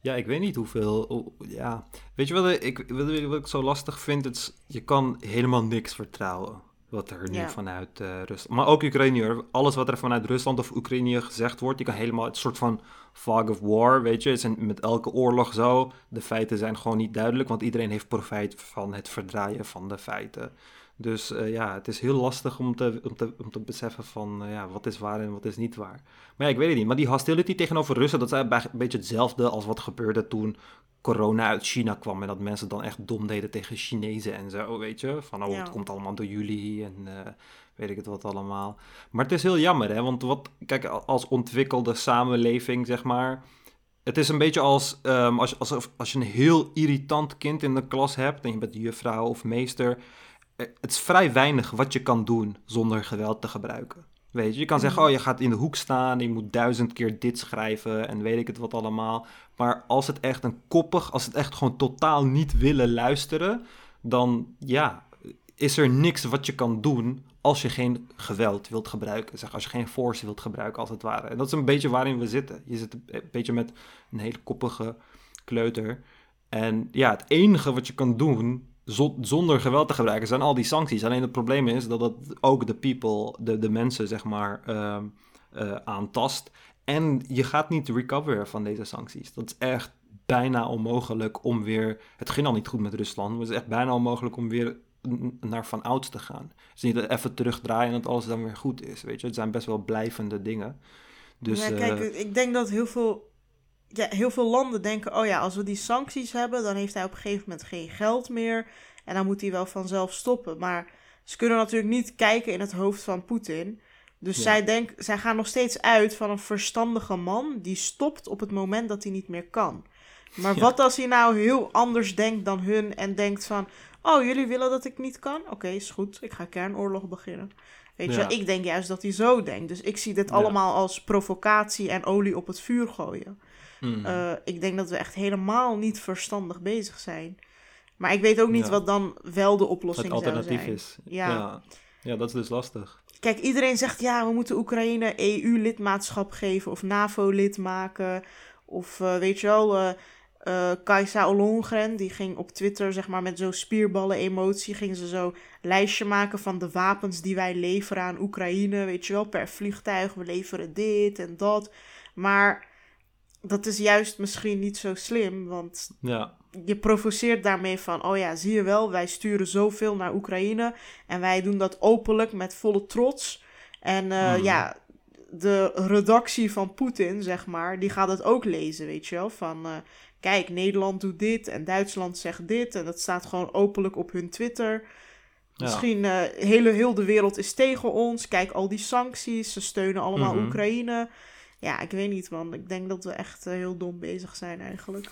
ja, ik weet niet hoeveel... ja. Weet je wat ik, wat ik zo lastig vind? Het je kan helemaal niks vertrouwen. wat er nu vanuit uh, Rusland... Maar ook Oekraïne, alles wat er vanuit Rusland of Oekraïne gezegd wordt... je kan helemaal het soort van fog of war, weet je. Het is met elke oorlog zo. De feiten zijn gewoon niet duidelijk... want iedereen heeft profijt van het verdraaien van de feiten. Dus uh, ja, het is heel lastig om te, om te, om te beseffen van uh, ja, wat is waar en wat is niet waar. Maar ja, ik weet het niet. Maar die hostility tegenover Russen, dat is een beetje hetzelfde als wat gebeurde toen corona uit China kwam. En dat mensen dan echt dom deden tegen Chinezen en zo, weet je. Van, oh, het komt allemaal door jullie en uh, weet ik het wat allemaal. Maar het is heel jammer, hè. Want wat, kijk, als ontwikkelde samenleving, zeg maar... Het is een beetje als, um, als, als, als je een heel irritant kind in de klas hebt... en je bent juffrouw of meester... Eh, het is vrij weinig wat je kan doen zonder geweld te gebruiken. Weet je, je kan zeggen, oh, je gaat in de hoek staan, je moet duizend keer dit schrijven en weet ik het wat allemaal. Maar als het echt een koppig, als het echt gewoon totaal niet willen luisteren, dan ja, is er niks wat je kan doen als je geen geweld wilt gebruiken. Zeg, als je geen force wilt gebruiken, als het ware. En dat is een beetje waarin we zitten. Je zit een beetje met een hele koppige kleuter. En ja, het enige wat je kan doen zonder geweld te gebruiken zijn al die sancties. Alleen het probleem is dat dat ook de people, de, de mensen, zeg maar, uh, uh, aantast. En je gaat niet recoveren van deze sancties. Dat is echt bijna onmogelijk om weer. Het ging al niet goed met Rusland, maar het is echt bijna onmogelijk om weer naar van ouds te gaan. Is niet dat even terugdraaien en dat alles dan weer goed is. Weet je, het zijn best wel blijvende dingen. Dus, ja, kijk, uh, ik denk dat heel veel, ja, heel veel landen denken: oh ja, als we die sancties hebben, dan heeft hij op een gegeven moment geen geld meer. En dan moet hij wel vanzelf stoppen. Maar ze kunnen natuurlijk niet kijken in het hoofd van Poetin. Dus zij, denk, zij gaan nog steeds uit van een verstandige man die stopt op het moment dat hij niet meer kan. Maar wat als hij nou heel anders denkt dan hun en denkt van... Oh, jullie willen dat ik niet kan? Oké, is goed. Ik ga kernoorlog beginnen. Weet je, ik denk juist dat hij zo denkt. Dus ik zie dit allemaal als provocatie en olie op het vuur gooien. Hmm. Eh, ik denk dat we echt helemaal niet verstandig bezig zijn. Maar ik weet ook niet wat dan wel de oplossing het alternatief zijn. is. Ja. ja. Ja, dat is dus lastig. Kijk, iedereen zegt ja, we moeten Oekraïne EU-lidmaatschap geven of NAVO-lid maken. Of uh, weet je wel, uh, uh, Kajsa Ollongren, die ging op Twitter, zeg maar, met zo'n spierballen-emotie, ging ze zo lijstje maken van de wapens die wij leveren aan Oekraïne. Weet je wel, per vliegtuig, we leveren dit en dat. Maar dat is juist misschien niet zo slim, want ja. je provoceert daarmee van, oh ja, zie je wel, wij sturen zoveel naar Oekraïne en wij doen dat openlijk met volle trots. En uh, ja, de redactie van Poetin, zeg maar, die gaat het ook lezen, weet je wel, van... Uh, kijk, Nederland doet dit en Duitsland zegt dit. En dat staat gewoon openlijk op hun Twitter. Misschien uh, hele, heel de wereld is tegen ons. Kijk, al die sancties, ze steunen allemaal mhm. Oekraïne. Ja, ik weet niet, man. Ik denk dat we echt uh, heel dom bezig zijn eigenlijk.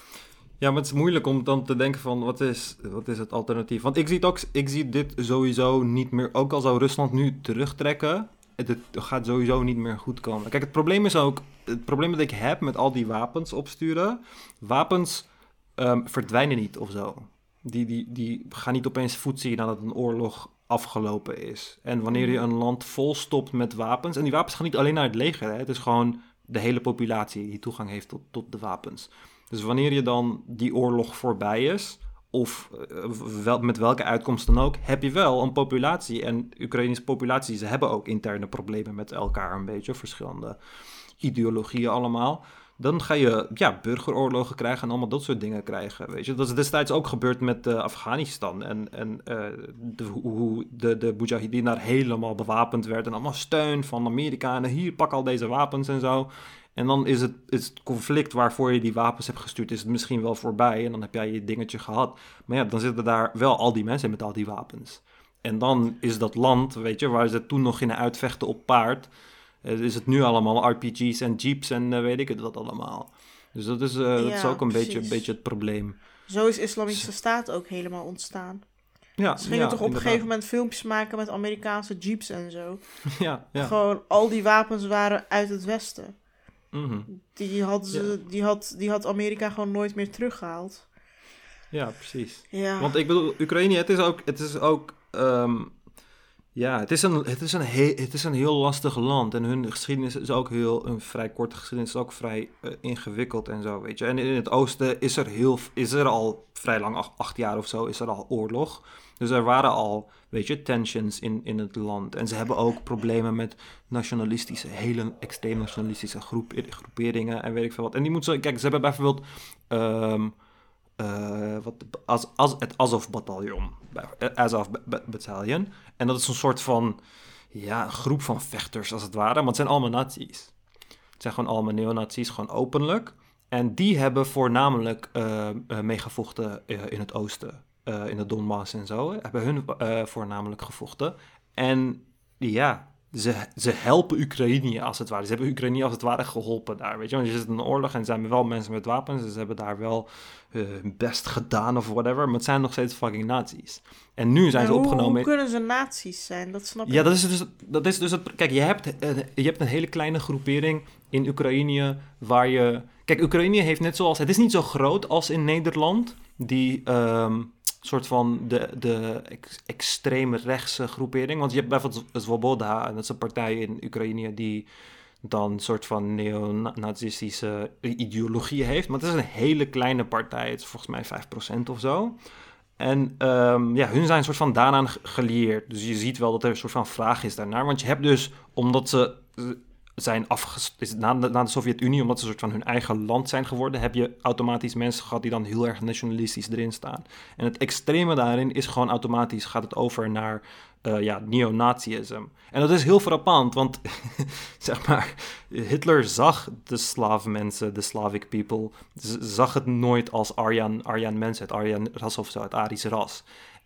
Ja, maar het is moeilijk om dan te denken van wat is, wat is het alternatief? Want ik zie, het ook, ik zie dit sowieso niet meer, ook al zou Rusland nu terugtrekken, het, gaat sowieso niet meer goed komen. Kijk, het probleem is ook, het probleem dat ik heb met al die wapens opsturen, wapens um, verdwijnen niet of zo. Die, die, die gaan niet opeens voet zien nadat een oorlog afgelopen is. En wanneer je een land vol stopt met wapens, en die wapens gaan niet alleen naar het leger, hè, het is gewoon de hele populatie die toegang heeft tot, tot de wapens. Dus wanneer je dan die oorlog voorbij is, of wel, met welke uitkomst dan ook, heb je wel een populatie. En Oekraïnische populatie, ze hebben ook interne problemen met elkaar een beetje, verschillende ideologieën allemaal. Dan ga je ja, burgeroorlogen krijgen en allemaal dat soort dingen krijgen. Weet je? Dat is destijds ook gebeurd met uh, Afghanistan. En, en uh, de, hoe de, de Mujahideen daar helemaal bewapend werd. En allemaal steun van Amerika. En hier, pak al deze wapens en zo. En dan is het, is het conflict waarvoor je die wapens hebt gestuurd, is het misschien wel voorbij. En dan heb jij je dingetje gehad. Maar ja, dan zitten daar wel al die mensen met al die wapens. En dan is dat land, weet je, waar ze toen nog gingen uitvechten op paard, eh, is het nu allemaal RPG's en jeeps en uh, weet ik het wat allemaal. Dus dat is, uh, dat is ook een beetje, een beetje het probleem. Zo is Islamische Staat ook helemaal ontstaan. Ja, Ze gingen toch op een gegeven moment filmpjes maken met Amerikaanse jeeps en zo. [LAUGHS] Ja, ja. Gewoon al die wapens waren uit het westen. Mhm. Die, had ze, die, had, die had Amerika gewoon nooit meer teruggehaald. Ja, precies. Ja. Want ik bedoel, Oekraïne, het is ook, het is ook ehm, Ja, het is, een, het, is een he- het is een heel lastig land. En hun geschiedenis is ook heel, een vrij korte geschiedenis, is ook vrij eh, ingewikkeld en zo, weet je. En in het oosten is er, heel, is er al vrij lang, acht, jaar of zo, is er al oorlog. Dus er waren al, weet je, tensions in, in het land. En ze hebben ook problemen met nationalistische, hele extreem nationalistische groep, groeperingen en weet ik veel wat. En die moeten kijk, ze hebben bijvoorbeeld ehm, eh, wat, als, als, het Azov-bataljon, eh, Azov-bataljon. En dat is een soort van, ja, een groep van vechters als het ware, maar het zijn allemaal nazi's. Het zijn gewoon allemaal neonazi's, gewoon openlijk. En die hebben voornamelijk uh, meegevochten in het oosten. Uh, in de Donbass en zo, hebben hun uh, voornamelijk gevochten. En ja, ze, ze helpen Oekraïne als het ware. Ze hebben Oekraïne als het ware geholpen daar, weet je. Want je zit in een oorlog en er zijn wel mensen met wapens. Dus ze hebben daar wel uh, hun best gedaan of whatever. Maar het zijn nog steeds fucking nazi's. En nu zijn ze hoe, opgenomen... hoe kunnen ze nazi's zijn? Dat snap ik Ja, dat is dus, dat is dus het. Kijk, je hebt, eh, je hebt een hele kleine groepering in Oekraïne waar je. Kijk, Oekraïne heeft net zoals. Het is niet zo groot als in Nederland, die ehm, soort van de, de ex- extreme rechtse groepering. Want je hebt bijvoorbeeld Svoboda, en dat is een partij in Oekraïne die dan een soort van neonazistische ideologie heeft. Maar het is een hele kleine partij. Het is volgens mij 5% of zo. En ehm, ja, hun zijn een soort van daaraan ge- gelieerd. Dus je ziet wel dat er een soort van vraag is daarnaar. Want je hebt dus, omdat ze zijn afgest... Na de, na de Sovjet-Unie, omdat ze een soort van hun eigen land zijn geworden... heb je automatisch mensen gehad die dan heel erg nationalistisch erin staan. En het extreme daarin is gewoon automatisch... gaat het over naar eh ja, neonazisme. En dat is heel frappant, want [LAUGHS] zeg maar... Hitler zag de Slav-mensen, de Slavic people... zag het nooit als Aryan, Aryan mensen, het Aryan ras of zo, het Arische ras...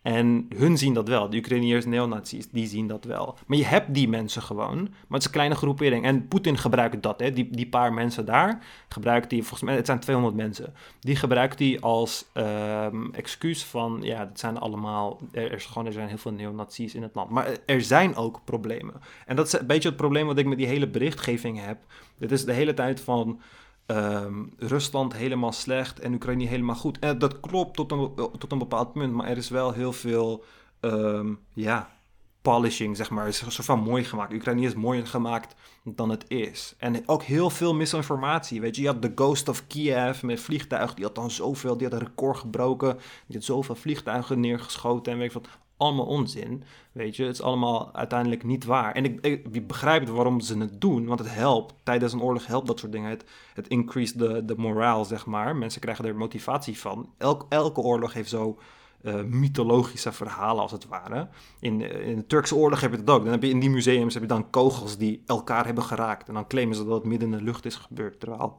En hun zien dat wel. De Ukrainiërs, neonazies, die zien dat wel. Maar je hebt die mensen gewoon. Maar het is een kleine groepering. En Poetin gebruikt dat. Hè. Die, die paar mensen daar gebruikt hij, volgens mij, het zijn 200 mensen. Die gebruikt hij als ehm, excuus van, ja, dat zijn allemaal, er, is gewoon, er zijn heel veel neonazies in het land. Maar er zijn ook problemen. En dat is een beetje het probleem wat ik met die hele berichtgeving heb. Dit is de hele tijd van, ehm, Rusland helemaal slecht en Oekraïne helemaal goed. En dat klopt tot een, tot een bepaald punt, maar er is wel heel veel, ehm, ja, polishing, zeg maar. Het is een soort van mooi gemaakt. Oekraïne is mooier gemaakt dan het is. En ook heel veel misinformatie, weet je. Je had de Ghost of Kiev met vliegtuig, die had dan zoveel, die had een record gebroken. Die had zoveel vliegtuigen neergeschoten en weet ik wat. Allemaal onzin, weet je. Het is allemaal uiteindelijk niet waar. En ik, ik, begrijp waarom ze het doen, want het helpt. Tijdens een oorlog helpt dat soort dingen. Het, het increase de, de morale, zeg maar. Mensen krijgen er motivatie van. Elk, elke oorlog heeft zo eh, mythologische verhalen, als het ware. In, eh, in de Turkse oorlog heb je het ook. Dan heb je in die museums heb je dan kogels die elkaar hebben geraakt. En dan claimen ze dat het midden in de lucht is gebeurd, terwijl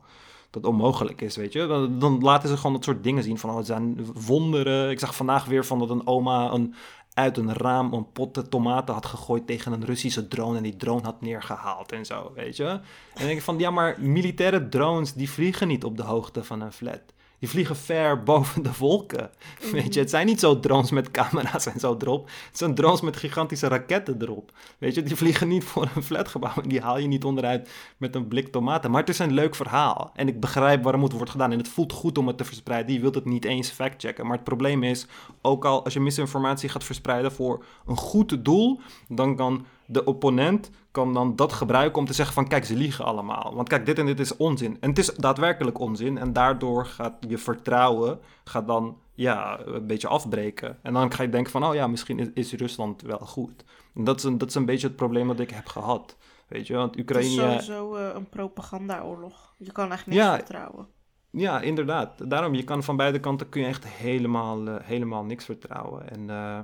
dat onmogelijk is, weet je. Dan, dan laten ze gewoon dat soort dingen zien van, oh, het zijn wonderen. Ik zag vandaag weer van dat een oma een, uit een raam een pot tomaten had gegooid tegen een Russische drone en die drone had neergehaald en zo, weet je. En dan denk ik van, ja, maar militaire drones, die vliegen niet op de hoogte van een flat. Die vliegen ver [LAUGHS] boven de wolken. Weet je, het zijn niet zo drones met camera's en zo erop. Het zijn drones met gigantische raketten erop. Weet je, die vliegen niet voor een flatgebouw. En die haal je niet onderuit met een blik tomaten. Maar het is een leuk verhaal. En ik begrijp waarom het wordt gedaan. En het voelt goed om het te verspreiden. Je wilt het niet eens factchecken. Maar het probleem is, ook al als je misinformatie gaat verspreiden voor een goed doel, dan kan de opponent kan dan dat gebruiken om te zeggen van kijk, ze liegen allemaal. Want kijk, dit en dit is onzin. En het is daadwerkelijk onzin. En daardoor gaat je vertrouwen gaat dan ja, een beetje afbreken. En dan ga je denken van oh ja, misschien is, is Rusland wel goed. En dat is, een, dat is een beetje het probleem dat ik heb gehad. Weet je, want Het is Oekraïne... sowieso eh, een propagandaoorlog. Je kan echt niks Ja. vertrouwen. Ja, inderdaad. Daarom, je kan van beide kanten kun je echt helemaal, eh, helemaal niks vertrouwen. En eh,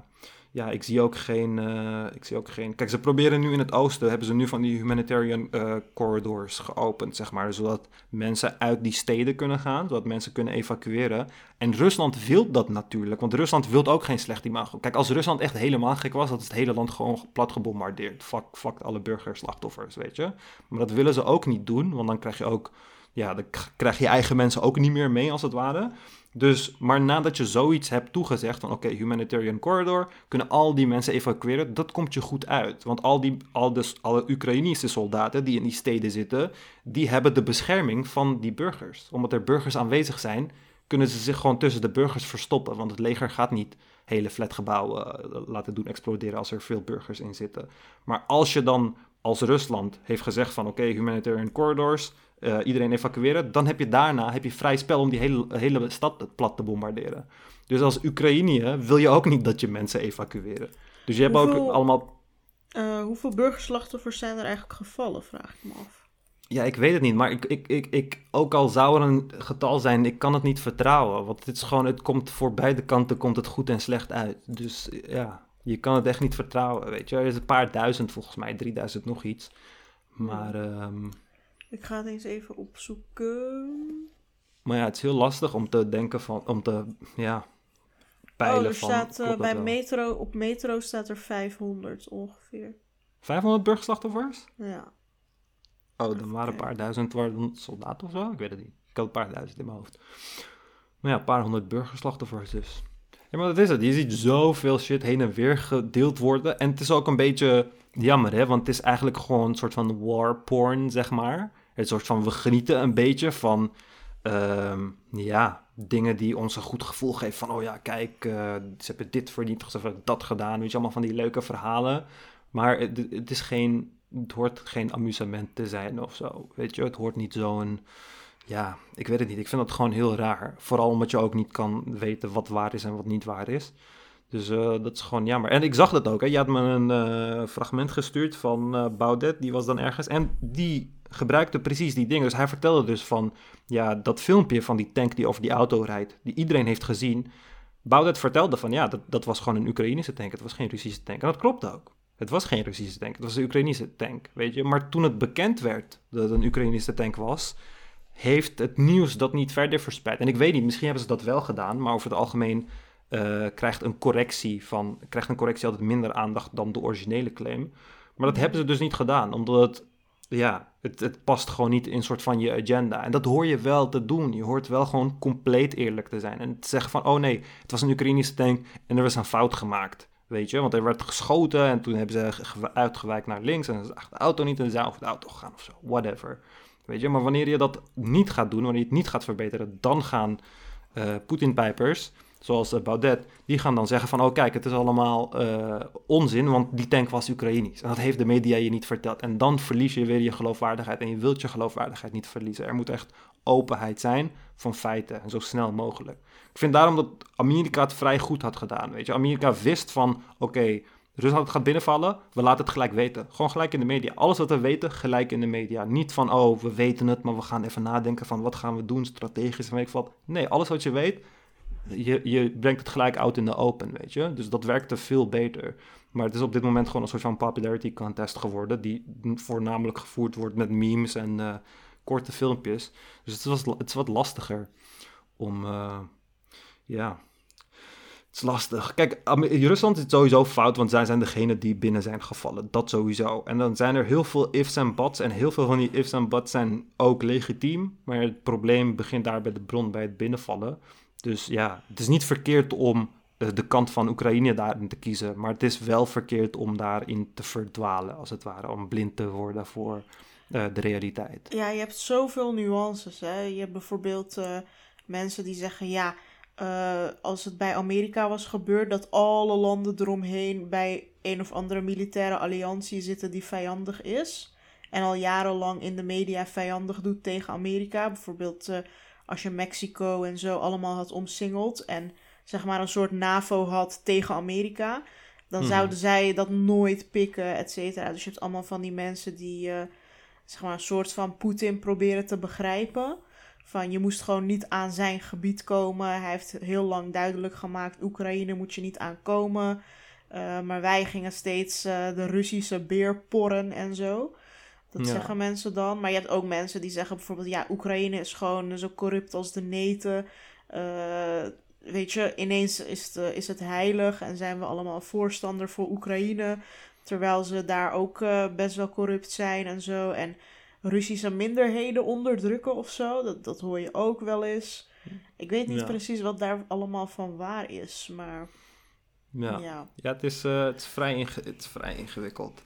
ja, ik zie ook geen, eh, ik zie ook geen... Kijk, ze proberen nu in het oosten, hebben ze nu van die humanitarian eh, corridors geopend, zeg maar. Zodat mensen uit die steden kunnen gaan, zodat mensen kunnen evacueren. En Rusland wil dat natuurlijk, want Rusland wil ook geen slecht imago. Kijk, als Rusland echt helemaal gek was, had het hele land gewoon plat gebombardeerd. Fuck, fuck alle burgerslachtoffers, weet je. Maar dat willen ze ook niet doen, want dan krijg je ook ja, dan krijg je eigen mensen ook niet meer mee als het ware. Dus, maar nadat je zoiets hebt toegezegd van oké, humanitarian corridor, kunnen al die mensen evacueren, dat komt je goed uit. Want al die, al de, alle Oekraïnische soldaten die in die steden zitten, die hebben de bescherming van die burgers. Omdat er burgers aanwezig zijn, kunnen ze zich gewoon tussen de burgers verstoppen. Want het leger gaat niet hele flatgebouwen laten doen exploderen als er veel burgers in zitten. Maar als je dan als Rusland heeft gezegd van oké, humanitarian corridors, iedereen evacueren, dan heb je daarna heb je vrij spel om die hele, hele stad plat te bombarderen. Dus als Oekraïne wil je ook niet dat je mensen evacueren. Dus je hebt ook allemaal uh, hoeveel burgerslachtoffers zijn er eigenlijk gevallen, vraag ik me af. Ja, ik weet het niet. Maar ik, ik, ik, ik, ook al zou er een getal zijn, ik kan het niet vertrouwen. Want het is gewoon, het komt voor beide kanten komt het goed en slecht uit. Dus ja, je kan het echt niet vertrouwen, weet je. Er is een paar duizend volgens mij, 3000 nog iets. Maar... Um... Ik ga het eens even opzoeken. Maar ja, het is heel lastig om te denken van, om te, ja, peilen oh, er staat uh, bij metro, op metro staat er 500 ongeveer. 500 burgerslachtoffers? Ja. Oh, dan waren een paar duizend waren soldaten of zo? Ik weet het niet. Ik had een paar duizend in mijn hoofd. Maar ja, een paar honderd burgerslachtoffers dus. Ja, maar dat is het. Je ziet zoveel shit heen en weer gedeeld worden. En het is ook een beetje jammer, hè? Want het is eigenlijk gewoon een soort van war porn, zeg maar. Het soort van, we genieten een beetje van, uh, ja, dingen die ons een goed gevoel geven. Van, oh ja, kijk, uh, ze hebben dit verdiend, ze hebben dat gedaan. Weet je, allemaal van die leuke verhalen. Maar het, is geen, het hoort geen amusement te zijn of zo. Weet je, het hoort niet zo'n... Ja, ik weet het niet. Ik vind dat gewoon heel raar. Vooral omdat je ook niet kan weten wat waar is en wat niet waar is. Dus uh, dat is gewoon jammer. En ik zag dat ook. Hè. Je had me een uh, fragment gestuurd van uh, Baudet. Die was dan ergens. En die gebruikte precies die dingen. Dus hij vertelde dus van, ja, dat filmpje van die tank die over die auto rijdt, die iedereen heeft gezien. Baudet vertelde van, ja, dat, dat was gewoon een Oekraïnische tank, het was geen Russische tank. En dat klopt ook. Het was geen Russische tank, het was een Oekraïnische tank, weet je. Maar toen het bekend werd dat het een Oekraïnische tank was, heeft het nieuws dat niet verder verspreid. En ik weet niet, misschien hebben ze dat wel gedaan, maar over het algemeen uh, krijgt een correctie van, krijgt een correctie altijd minder aandacht dan de originele claim. Maar dat hebben ze dus niet gedaan, omdat het ja, het, het past gewoon niet in soort van je agenda. En dat hoor je wel te doen. Je hoort wel gewoon compleet eerlijk te zijn. En te zeggen van, oh nee, het was een Oekraïnische tank en er was een fout gemaakt. Weet je, want er werd geschoten en toen hebben ze uitgewijkt naar links en ze de auto niet en ze zijn over de auto gegaan of zo. Whatever. Weet je, maar wanneer je dat niet gaat doen, wanneer je het niet gaat verbeteren, dan gaan uh, Poetin-pijpers zoals uh, Baudet, die gaan dan zeggen van, oh kijk, het is allemaal uh, onzin, want die tank was Oekraïnisch. En dat heeft de media je niet verteld. En dan verlies je weer je geloofwaardigheid en je wilt je geloofwaardigheid niet verliezen. Er moet echt openheid zijn van feiten en zo snel mogelijk. Ik vind daarom dat Amerika het vrij goed had gedaan, weet je. Amerika wist van, oké, Rusland gaat binnenvallen, we laten het gelijk weten. Gewoon gelijk in de media. Alles wat we weten, gelijk in de media. Niet van, oh, we weten het, maar we gaan even nadenken van wat gaan we doen strategisch en ik. Nee, alles wat je weet, je, je brengt het gelijk out in de open, weet je. Dus dat werkte veel beter. Maar het is op dit moment gewoon een soort van popularity contest geworden, die voornamelijk gevoerd wordt met memes en uh, korte filmpjes. Dus het, was, het is wat lastiger om, uh, ja, het is lastig. Kijk, Rusland is sowieso fout, want zij zijn degene die binnen zijn gevallen. Dat sowieso. En dan zijn er heel veel ifs en buts. En heel veel van die ifs en buts zijn ook legitiem. Maar het probleem begint daar bij de bron, bij het binnenvallen. Dus ja, het is niet verkeerd om eh, de kant van Oekraïne daarin te kiezen. Maar het is wel verkeerd om daarin te verdwalen, als het ware. Om blind te worden voor uh, de realiteit. Ja, je hebt zoveel nuances. Hè? Je hebt bijvoorbeeld uh, mensen die zeggen: ja, als het bij Amerika was gebeurd, dat alle landen eromheen bij een of andere militaire alliantie zitten die vijandig is. En al jarenlang in de media vijandig doet tegen Amerika. Bijvoorbeeld als je Mexico en zo allemaal had omsingeld en zeg maar een soort NAVO had tegen Amerika, dan mhm. zouden zij dat nooit pikken, et cetera. Dus je hebt allemaal van die mensen die uh, zeg maar een soort van Poetin proberen te begrijpen. Van je moest gewoon niet aan zijn gebied komen. Hij heeft heel lang duidelijk gemaakt: Oekraïne moet je niet aankomen. Uh, maar wij gingen steeds uh, de Russische beer porren en zo. Dat zeggen mensen dan. Maar je hebt ook mensen die zeggen bijvoorbeeld: ja, Oekraïne is gewoon zo corrupt als de neten. Uh, weet je, ineens is het, is het heilig en zijn we allemaal voorstander voor Oekraïne. Terwijl ze daar ook uh, best wel corrupt zijn en zo. En Russische minderheden onderdrukken of zo. Dat, dat hoor je ook wel eens. Ik weet niet precies wat daar allemaal van waar is, maar. Ja, ja. ja het, is, uh, het, is vrij het is vrij ingewikkeld.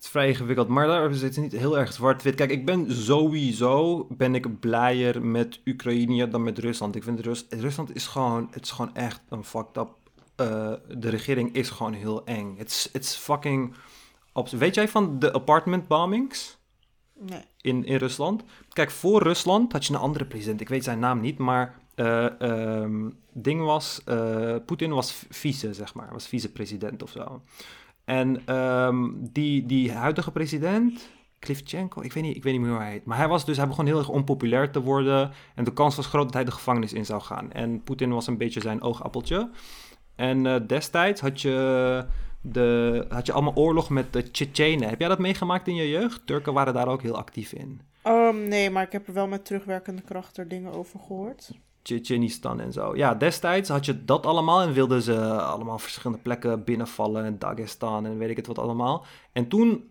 Het is vrij ingewikkeld, maar daar is het niet heel erg zwart-wit. Kijk, ik ben sowieso ben ik blijer met Oekraïne dan met Rusland. Ik vind Rus, Rusland is gewoon, het is gewoon echt een fucked up uh, de regering is gewoon heel eng. It's, it's fucking... Weet jij van de apartment bombings? Nee. In, in Rusland? Kijk, voor Rusland had je een andere president. Ik weet zijn naam niet, maar... Uh, ding was... Uh, Poetin was vice, zeg maar. Was vice-president of zo. En um, die, die huidige president... Klivchenko, ik weet, niet, ik weet niet meer hoe hij heet. Maar hij, was dus, hij begon heel erg onpopulair te worden. En de kans was groot dat hij de gevangenis in zou gaan. En Poetin was een beetje zijn oogappeltje. En uh, destijds had je, de, had je allemaal oorlog met de Tsjetsjenen. Heb jij dat meegemaakt in je jeugd? Turken waren daar ook heel actief in. Um, nee, maar ik heb er wel met terugwerkende kracht er dingen over gehoord. Tsjetsjenistan en zo. Ja, destijds had je dat allemaal en wilden ze allemaal verschillende plekken binnenvallen. En Dagestan en weet ik het wat allemaal. En toen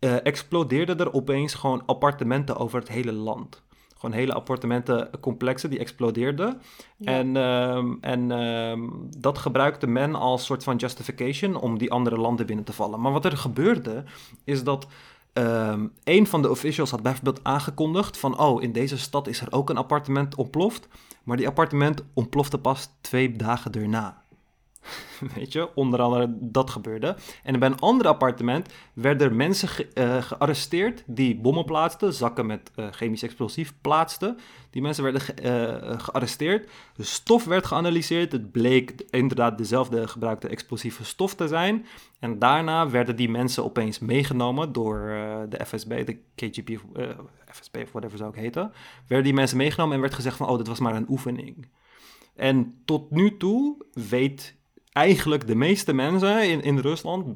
uh, explodeerden er opeens gewoon appartementen over het hele land. Gewoon hele appartementencomplexen die explodeerden. En, uh, en uh, dat gebruikte men als soort van justification om die andere landen binnen te vallen. Maar wat er gebeurde, is dat ehm, een van de officials had bijvoorbeeld aangekondigd van... oh, in deze stad is er ook een appartement ontploft. Maar die appartement ontplofte pas twee dagen daarna. [LAUGHS] Weet je, onder andere dat gebeurde. En bij een ander appartement werden mensen ge uh, gearresteerd die bommen plaatsten, zakken met uh, chemisch explosief plaatsten. Die mensen werden ge uh, gearresteerd. De stof werd geanalyseerd. Het bleek inderdaad dezelfde gebruikte explosieve stof te zijn. En daarna werden die mensen opeens meegenomen door de FSB, de KGB, FSB of whatever zou ook heten. Werden die mensen meegenomen en werd gezegd van, oh, dit was maar een oefening. En tot nu toe weet eigenlijk de meeste mensen in, in Rusland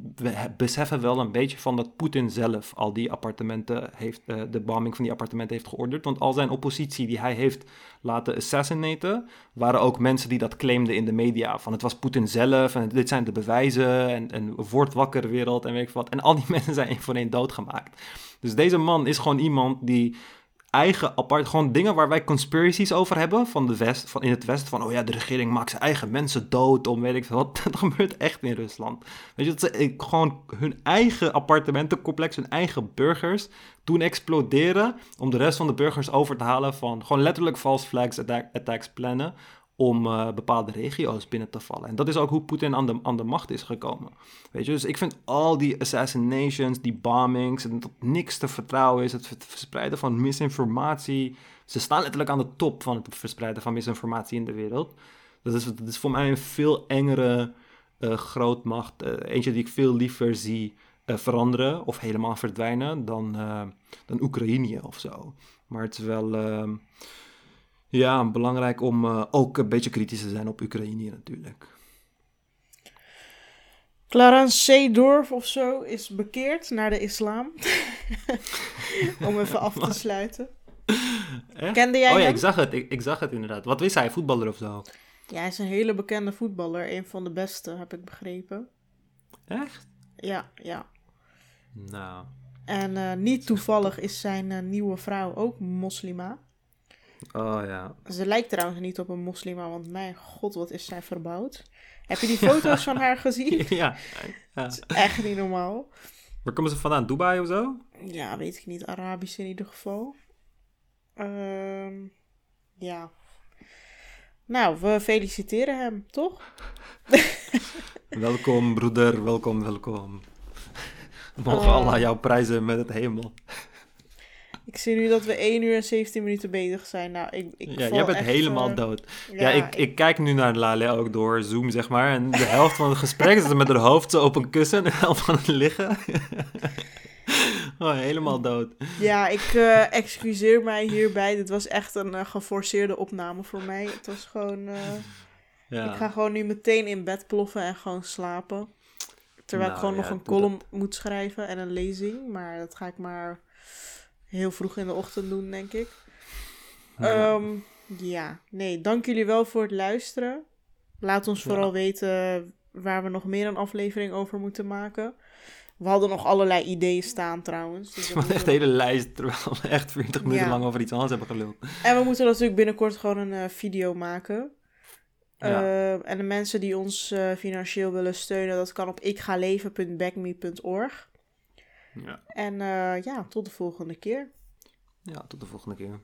beseffen wel een beetje van dat Poetin zelf al die appartementen heeft, uh, de bombing van die appartementen heeft georderd. Want al zijn oppositie die hij heeft laten assassinaten, waren ook mensen die dat claimden in de media. Van het was Poetin zelf en dit zijn de bewijzen en, en word wakker wereld en weet ik wat. En al die [LAUGHS] mensen zijn één voor één doodgemaakt. Dus deze man is gewoon iemand die eigen apart, gewoon dingen waar wij conspiracies over hebben van de West, van in het Westen, van oh ja, de regering maakt zijn eigen mensen dood om weet ik veel wat. [LAUGHS] Dat gebeurt echt in Rusland. Weet je, dat ze gewoon hun eigen appartementencomplex, hun eigen burgers doen exploderen om de rest van de burgers over te halen van gewoon letterlijk false flags attacks plannen om uh, bepaalde regio's binnen te vallen. En dat is ook hoe Poetin aan de, aan de macht is gekomen. Weet je, dus ik vind al die assassinations, die bombings, en dat niks te vertrouwen is, het verspreiden van misinformatie. Ze staan letterlijk aan de top van het verspreiden van misinformatie in de wereld. Dat is, dat is voor mij een veel engere uh, grootmacht. Uh, eentje die ik veel liever zie veranderen of helemaal verdwijnen dan, dan Oekraïne of zo. Maar het is wel ja, belangrijk om uh, ook een beetje kritisch te zijn op Oekraïne natuurlijk. Clarence Seedorf of zo is bekeerd naar de islam. [LAUGHS] om even af te sluiten. [LAUGHS] Echt? Kende jij Oh ja, ik zag het. Ik, ik, zag het inderdaad. Wat wist hij? Voetballer of zo? Ja, hij is een hele bekende voetballer. Een van de beste, heb ik begrepen. Echt? Ja, ja. Nou. En uh, niet toevallig is zijn uh, nieuwe vrouw ook moslima. Oh ja. Ze lijkt trouwens niet op een moslima, want mijn god, wat is zij verbouwd. Heb je die foto's van haar gezien? [LAUGHS] Ja. ja. Is echt niet normaal. Waar komen ze vandaan? Dubai of zo? Ja, weet ik niet. Arabisch in ieder geval. Ehm, ja. Nou, we feliciteren hem, toch? [LAUGHS] welkom, broeder. Welkom, welkom. Mogen uh, Allah jou prijzen met het hemel. Ik zie nu dat we 1 uur en 17 minuten bezig zijn. Nou, ik, ik ja, jij bent helemaal uh, dood. Ja, ja ik, ik, kijk nu naar Lale ook door Zoom, zeg maar. En de helft van het gesprek is met haar hoofd zo op een kussen en de helft van het liggen. [LAUGHS] oh, helemaal dood. Ja, ik uh, excuseer mij hierbij. Dit was echt een uh, geforceerde opname voor mij. Het was gewoon... Ja. Ik ga gewoon nu meteen in bed ploffen en gewoon slapen. Terwijl nou, ik gewoon nog een column dat. moet schrijven en een lezing. Maar dat ga ik maar heel vroeg in de ochtend doen, denk ik. Ja. Um, ja, nee, dank jullie wel voor het luisteren. Laat ons vooral ja. weten waar we nog meer een aflevering over moeten maken. We hadden nog allerlei ideeën staan trouwens. Dus moeten... echt een hele lijst, terwijl we echt 40 minuten ja. lang over iets anders hebben geluld. En we moeten natuurlijk binnenkort gewoon een uh, video maken. Ja. Uh, en de mensen die ons uh, financieel willen steunen, dat kan op ikgaleven.backme.org. Ja. En uh, ja, tot de volgende keer. Ja, tot de volgende keer.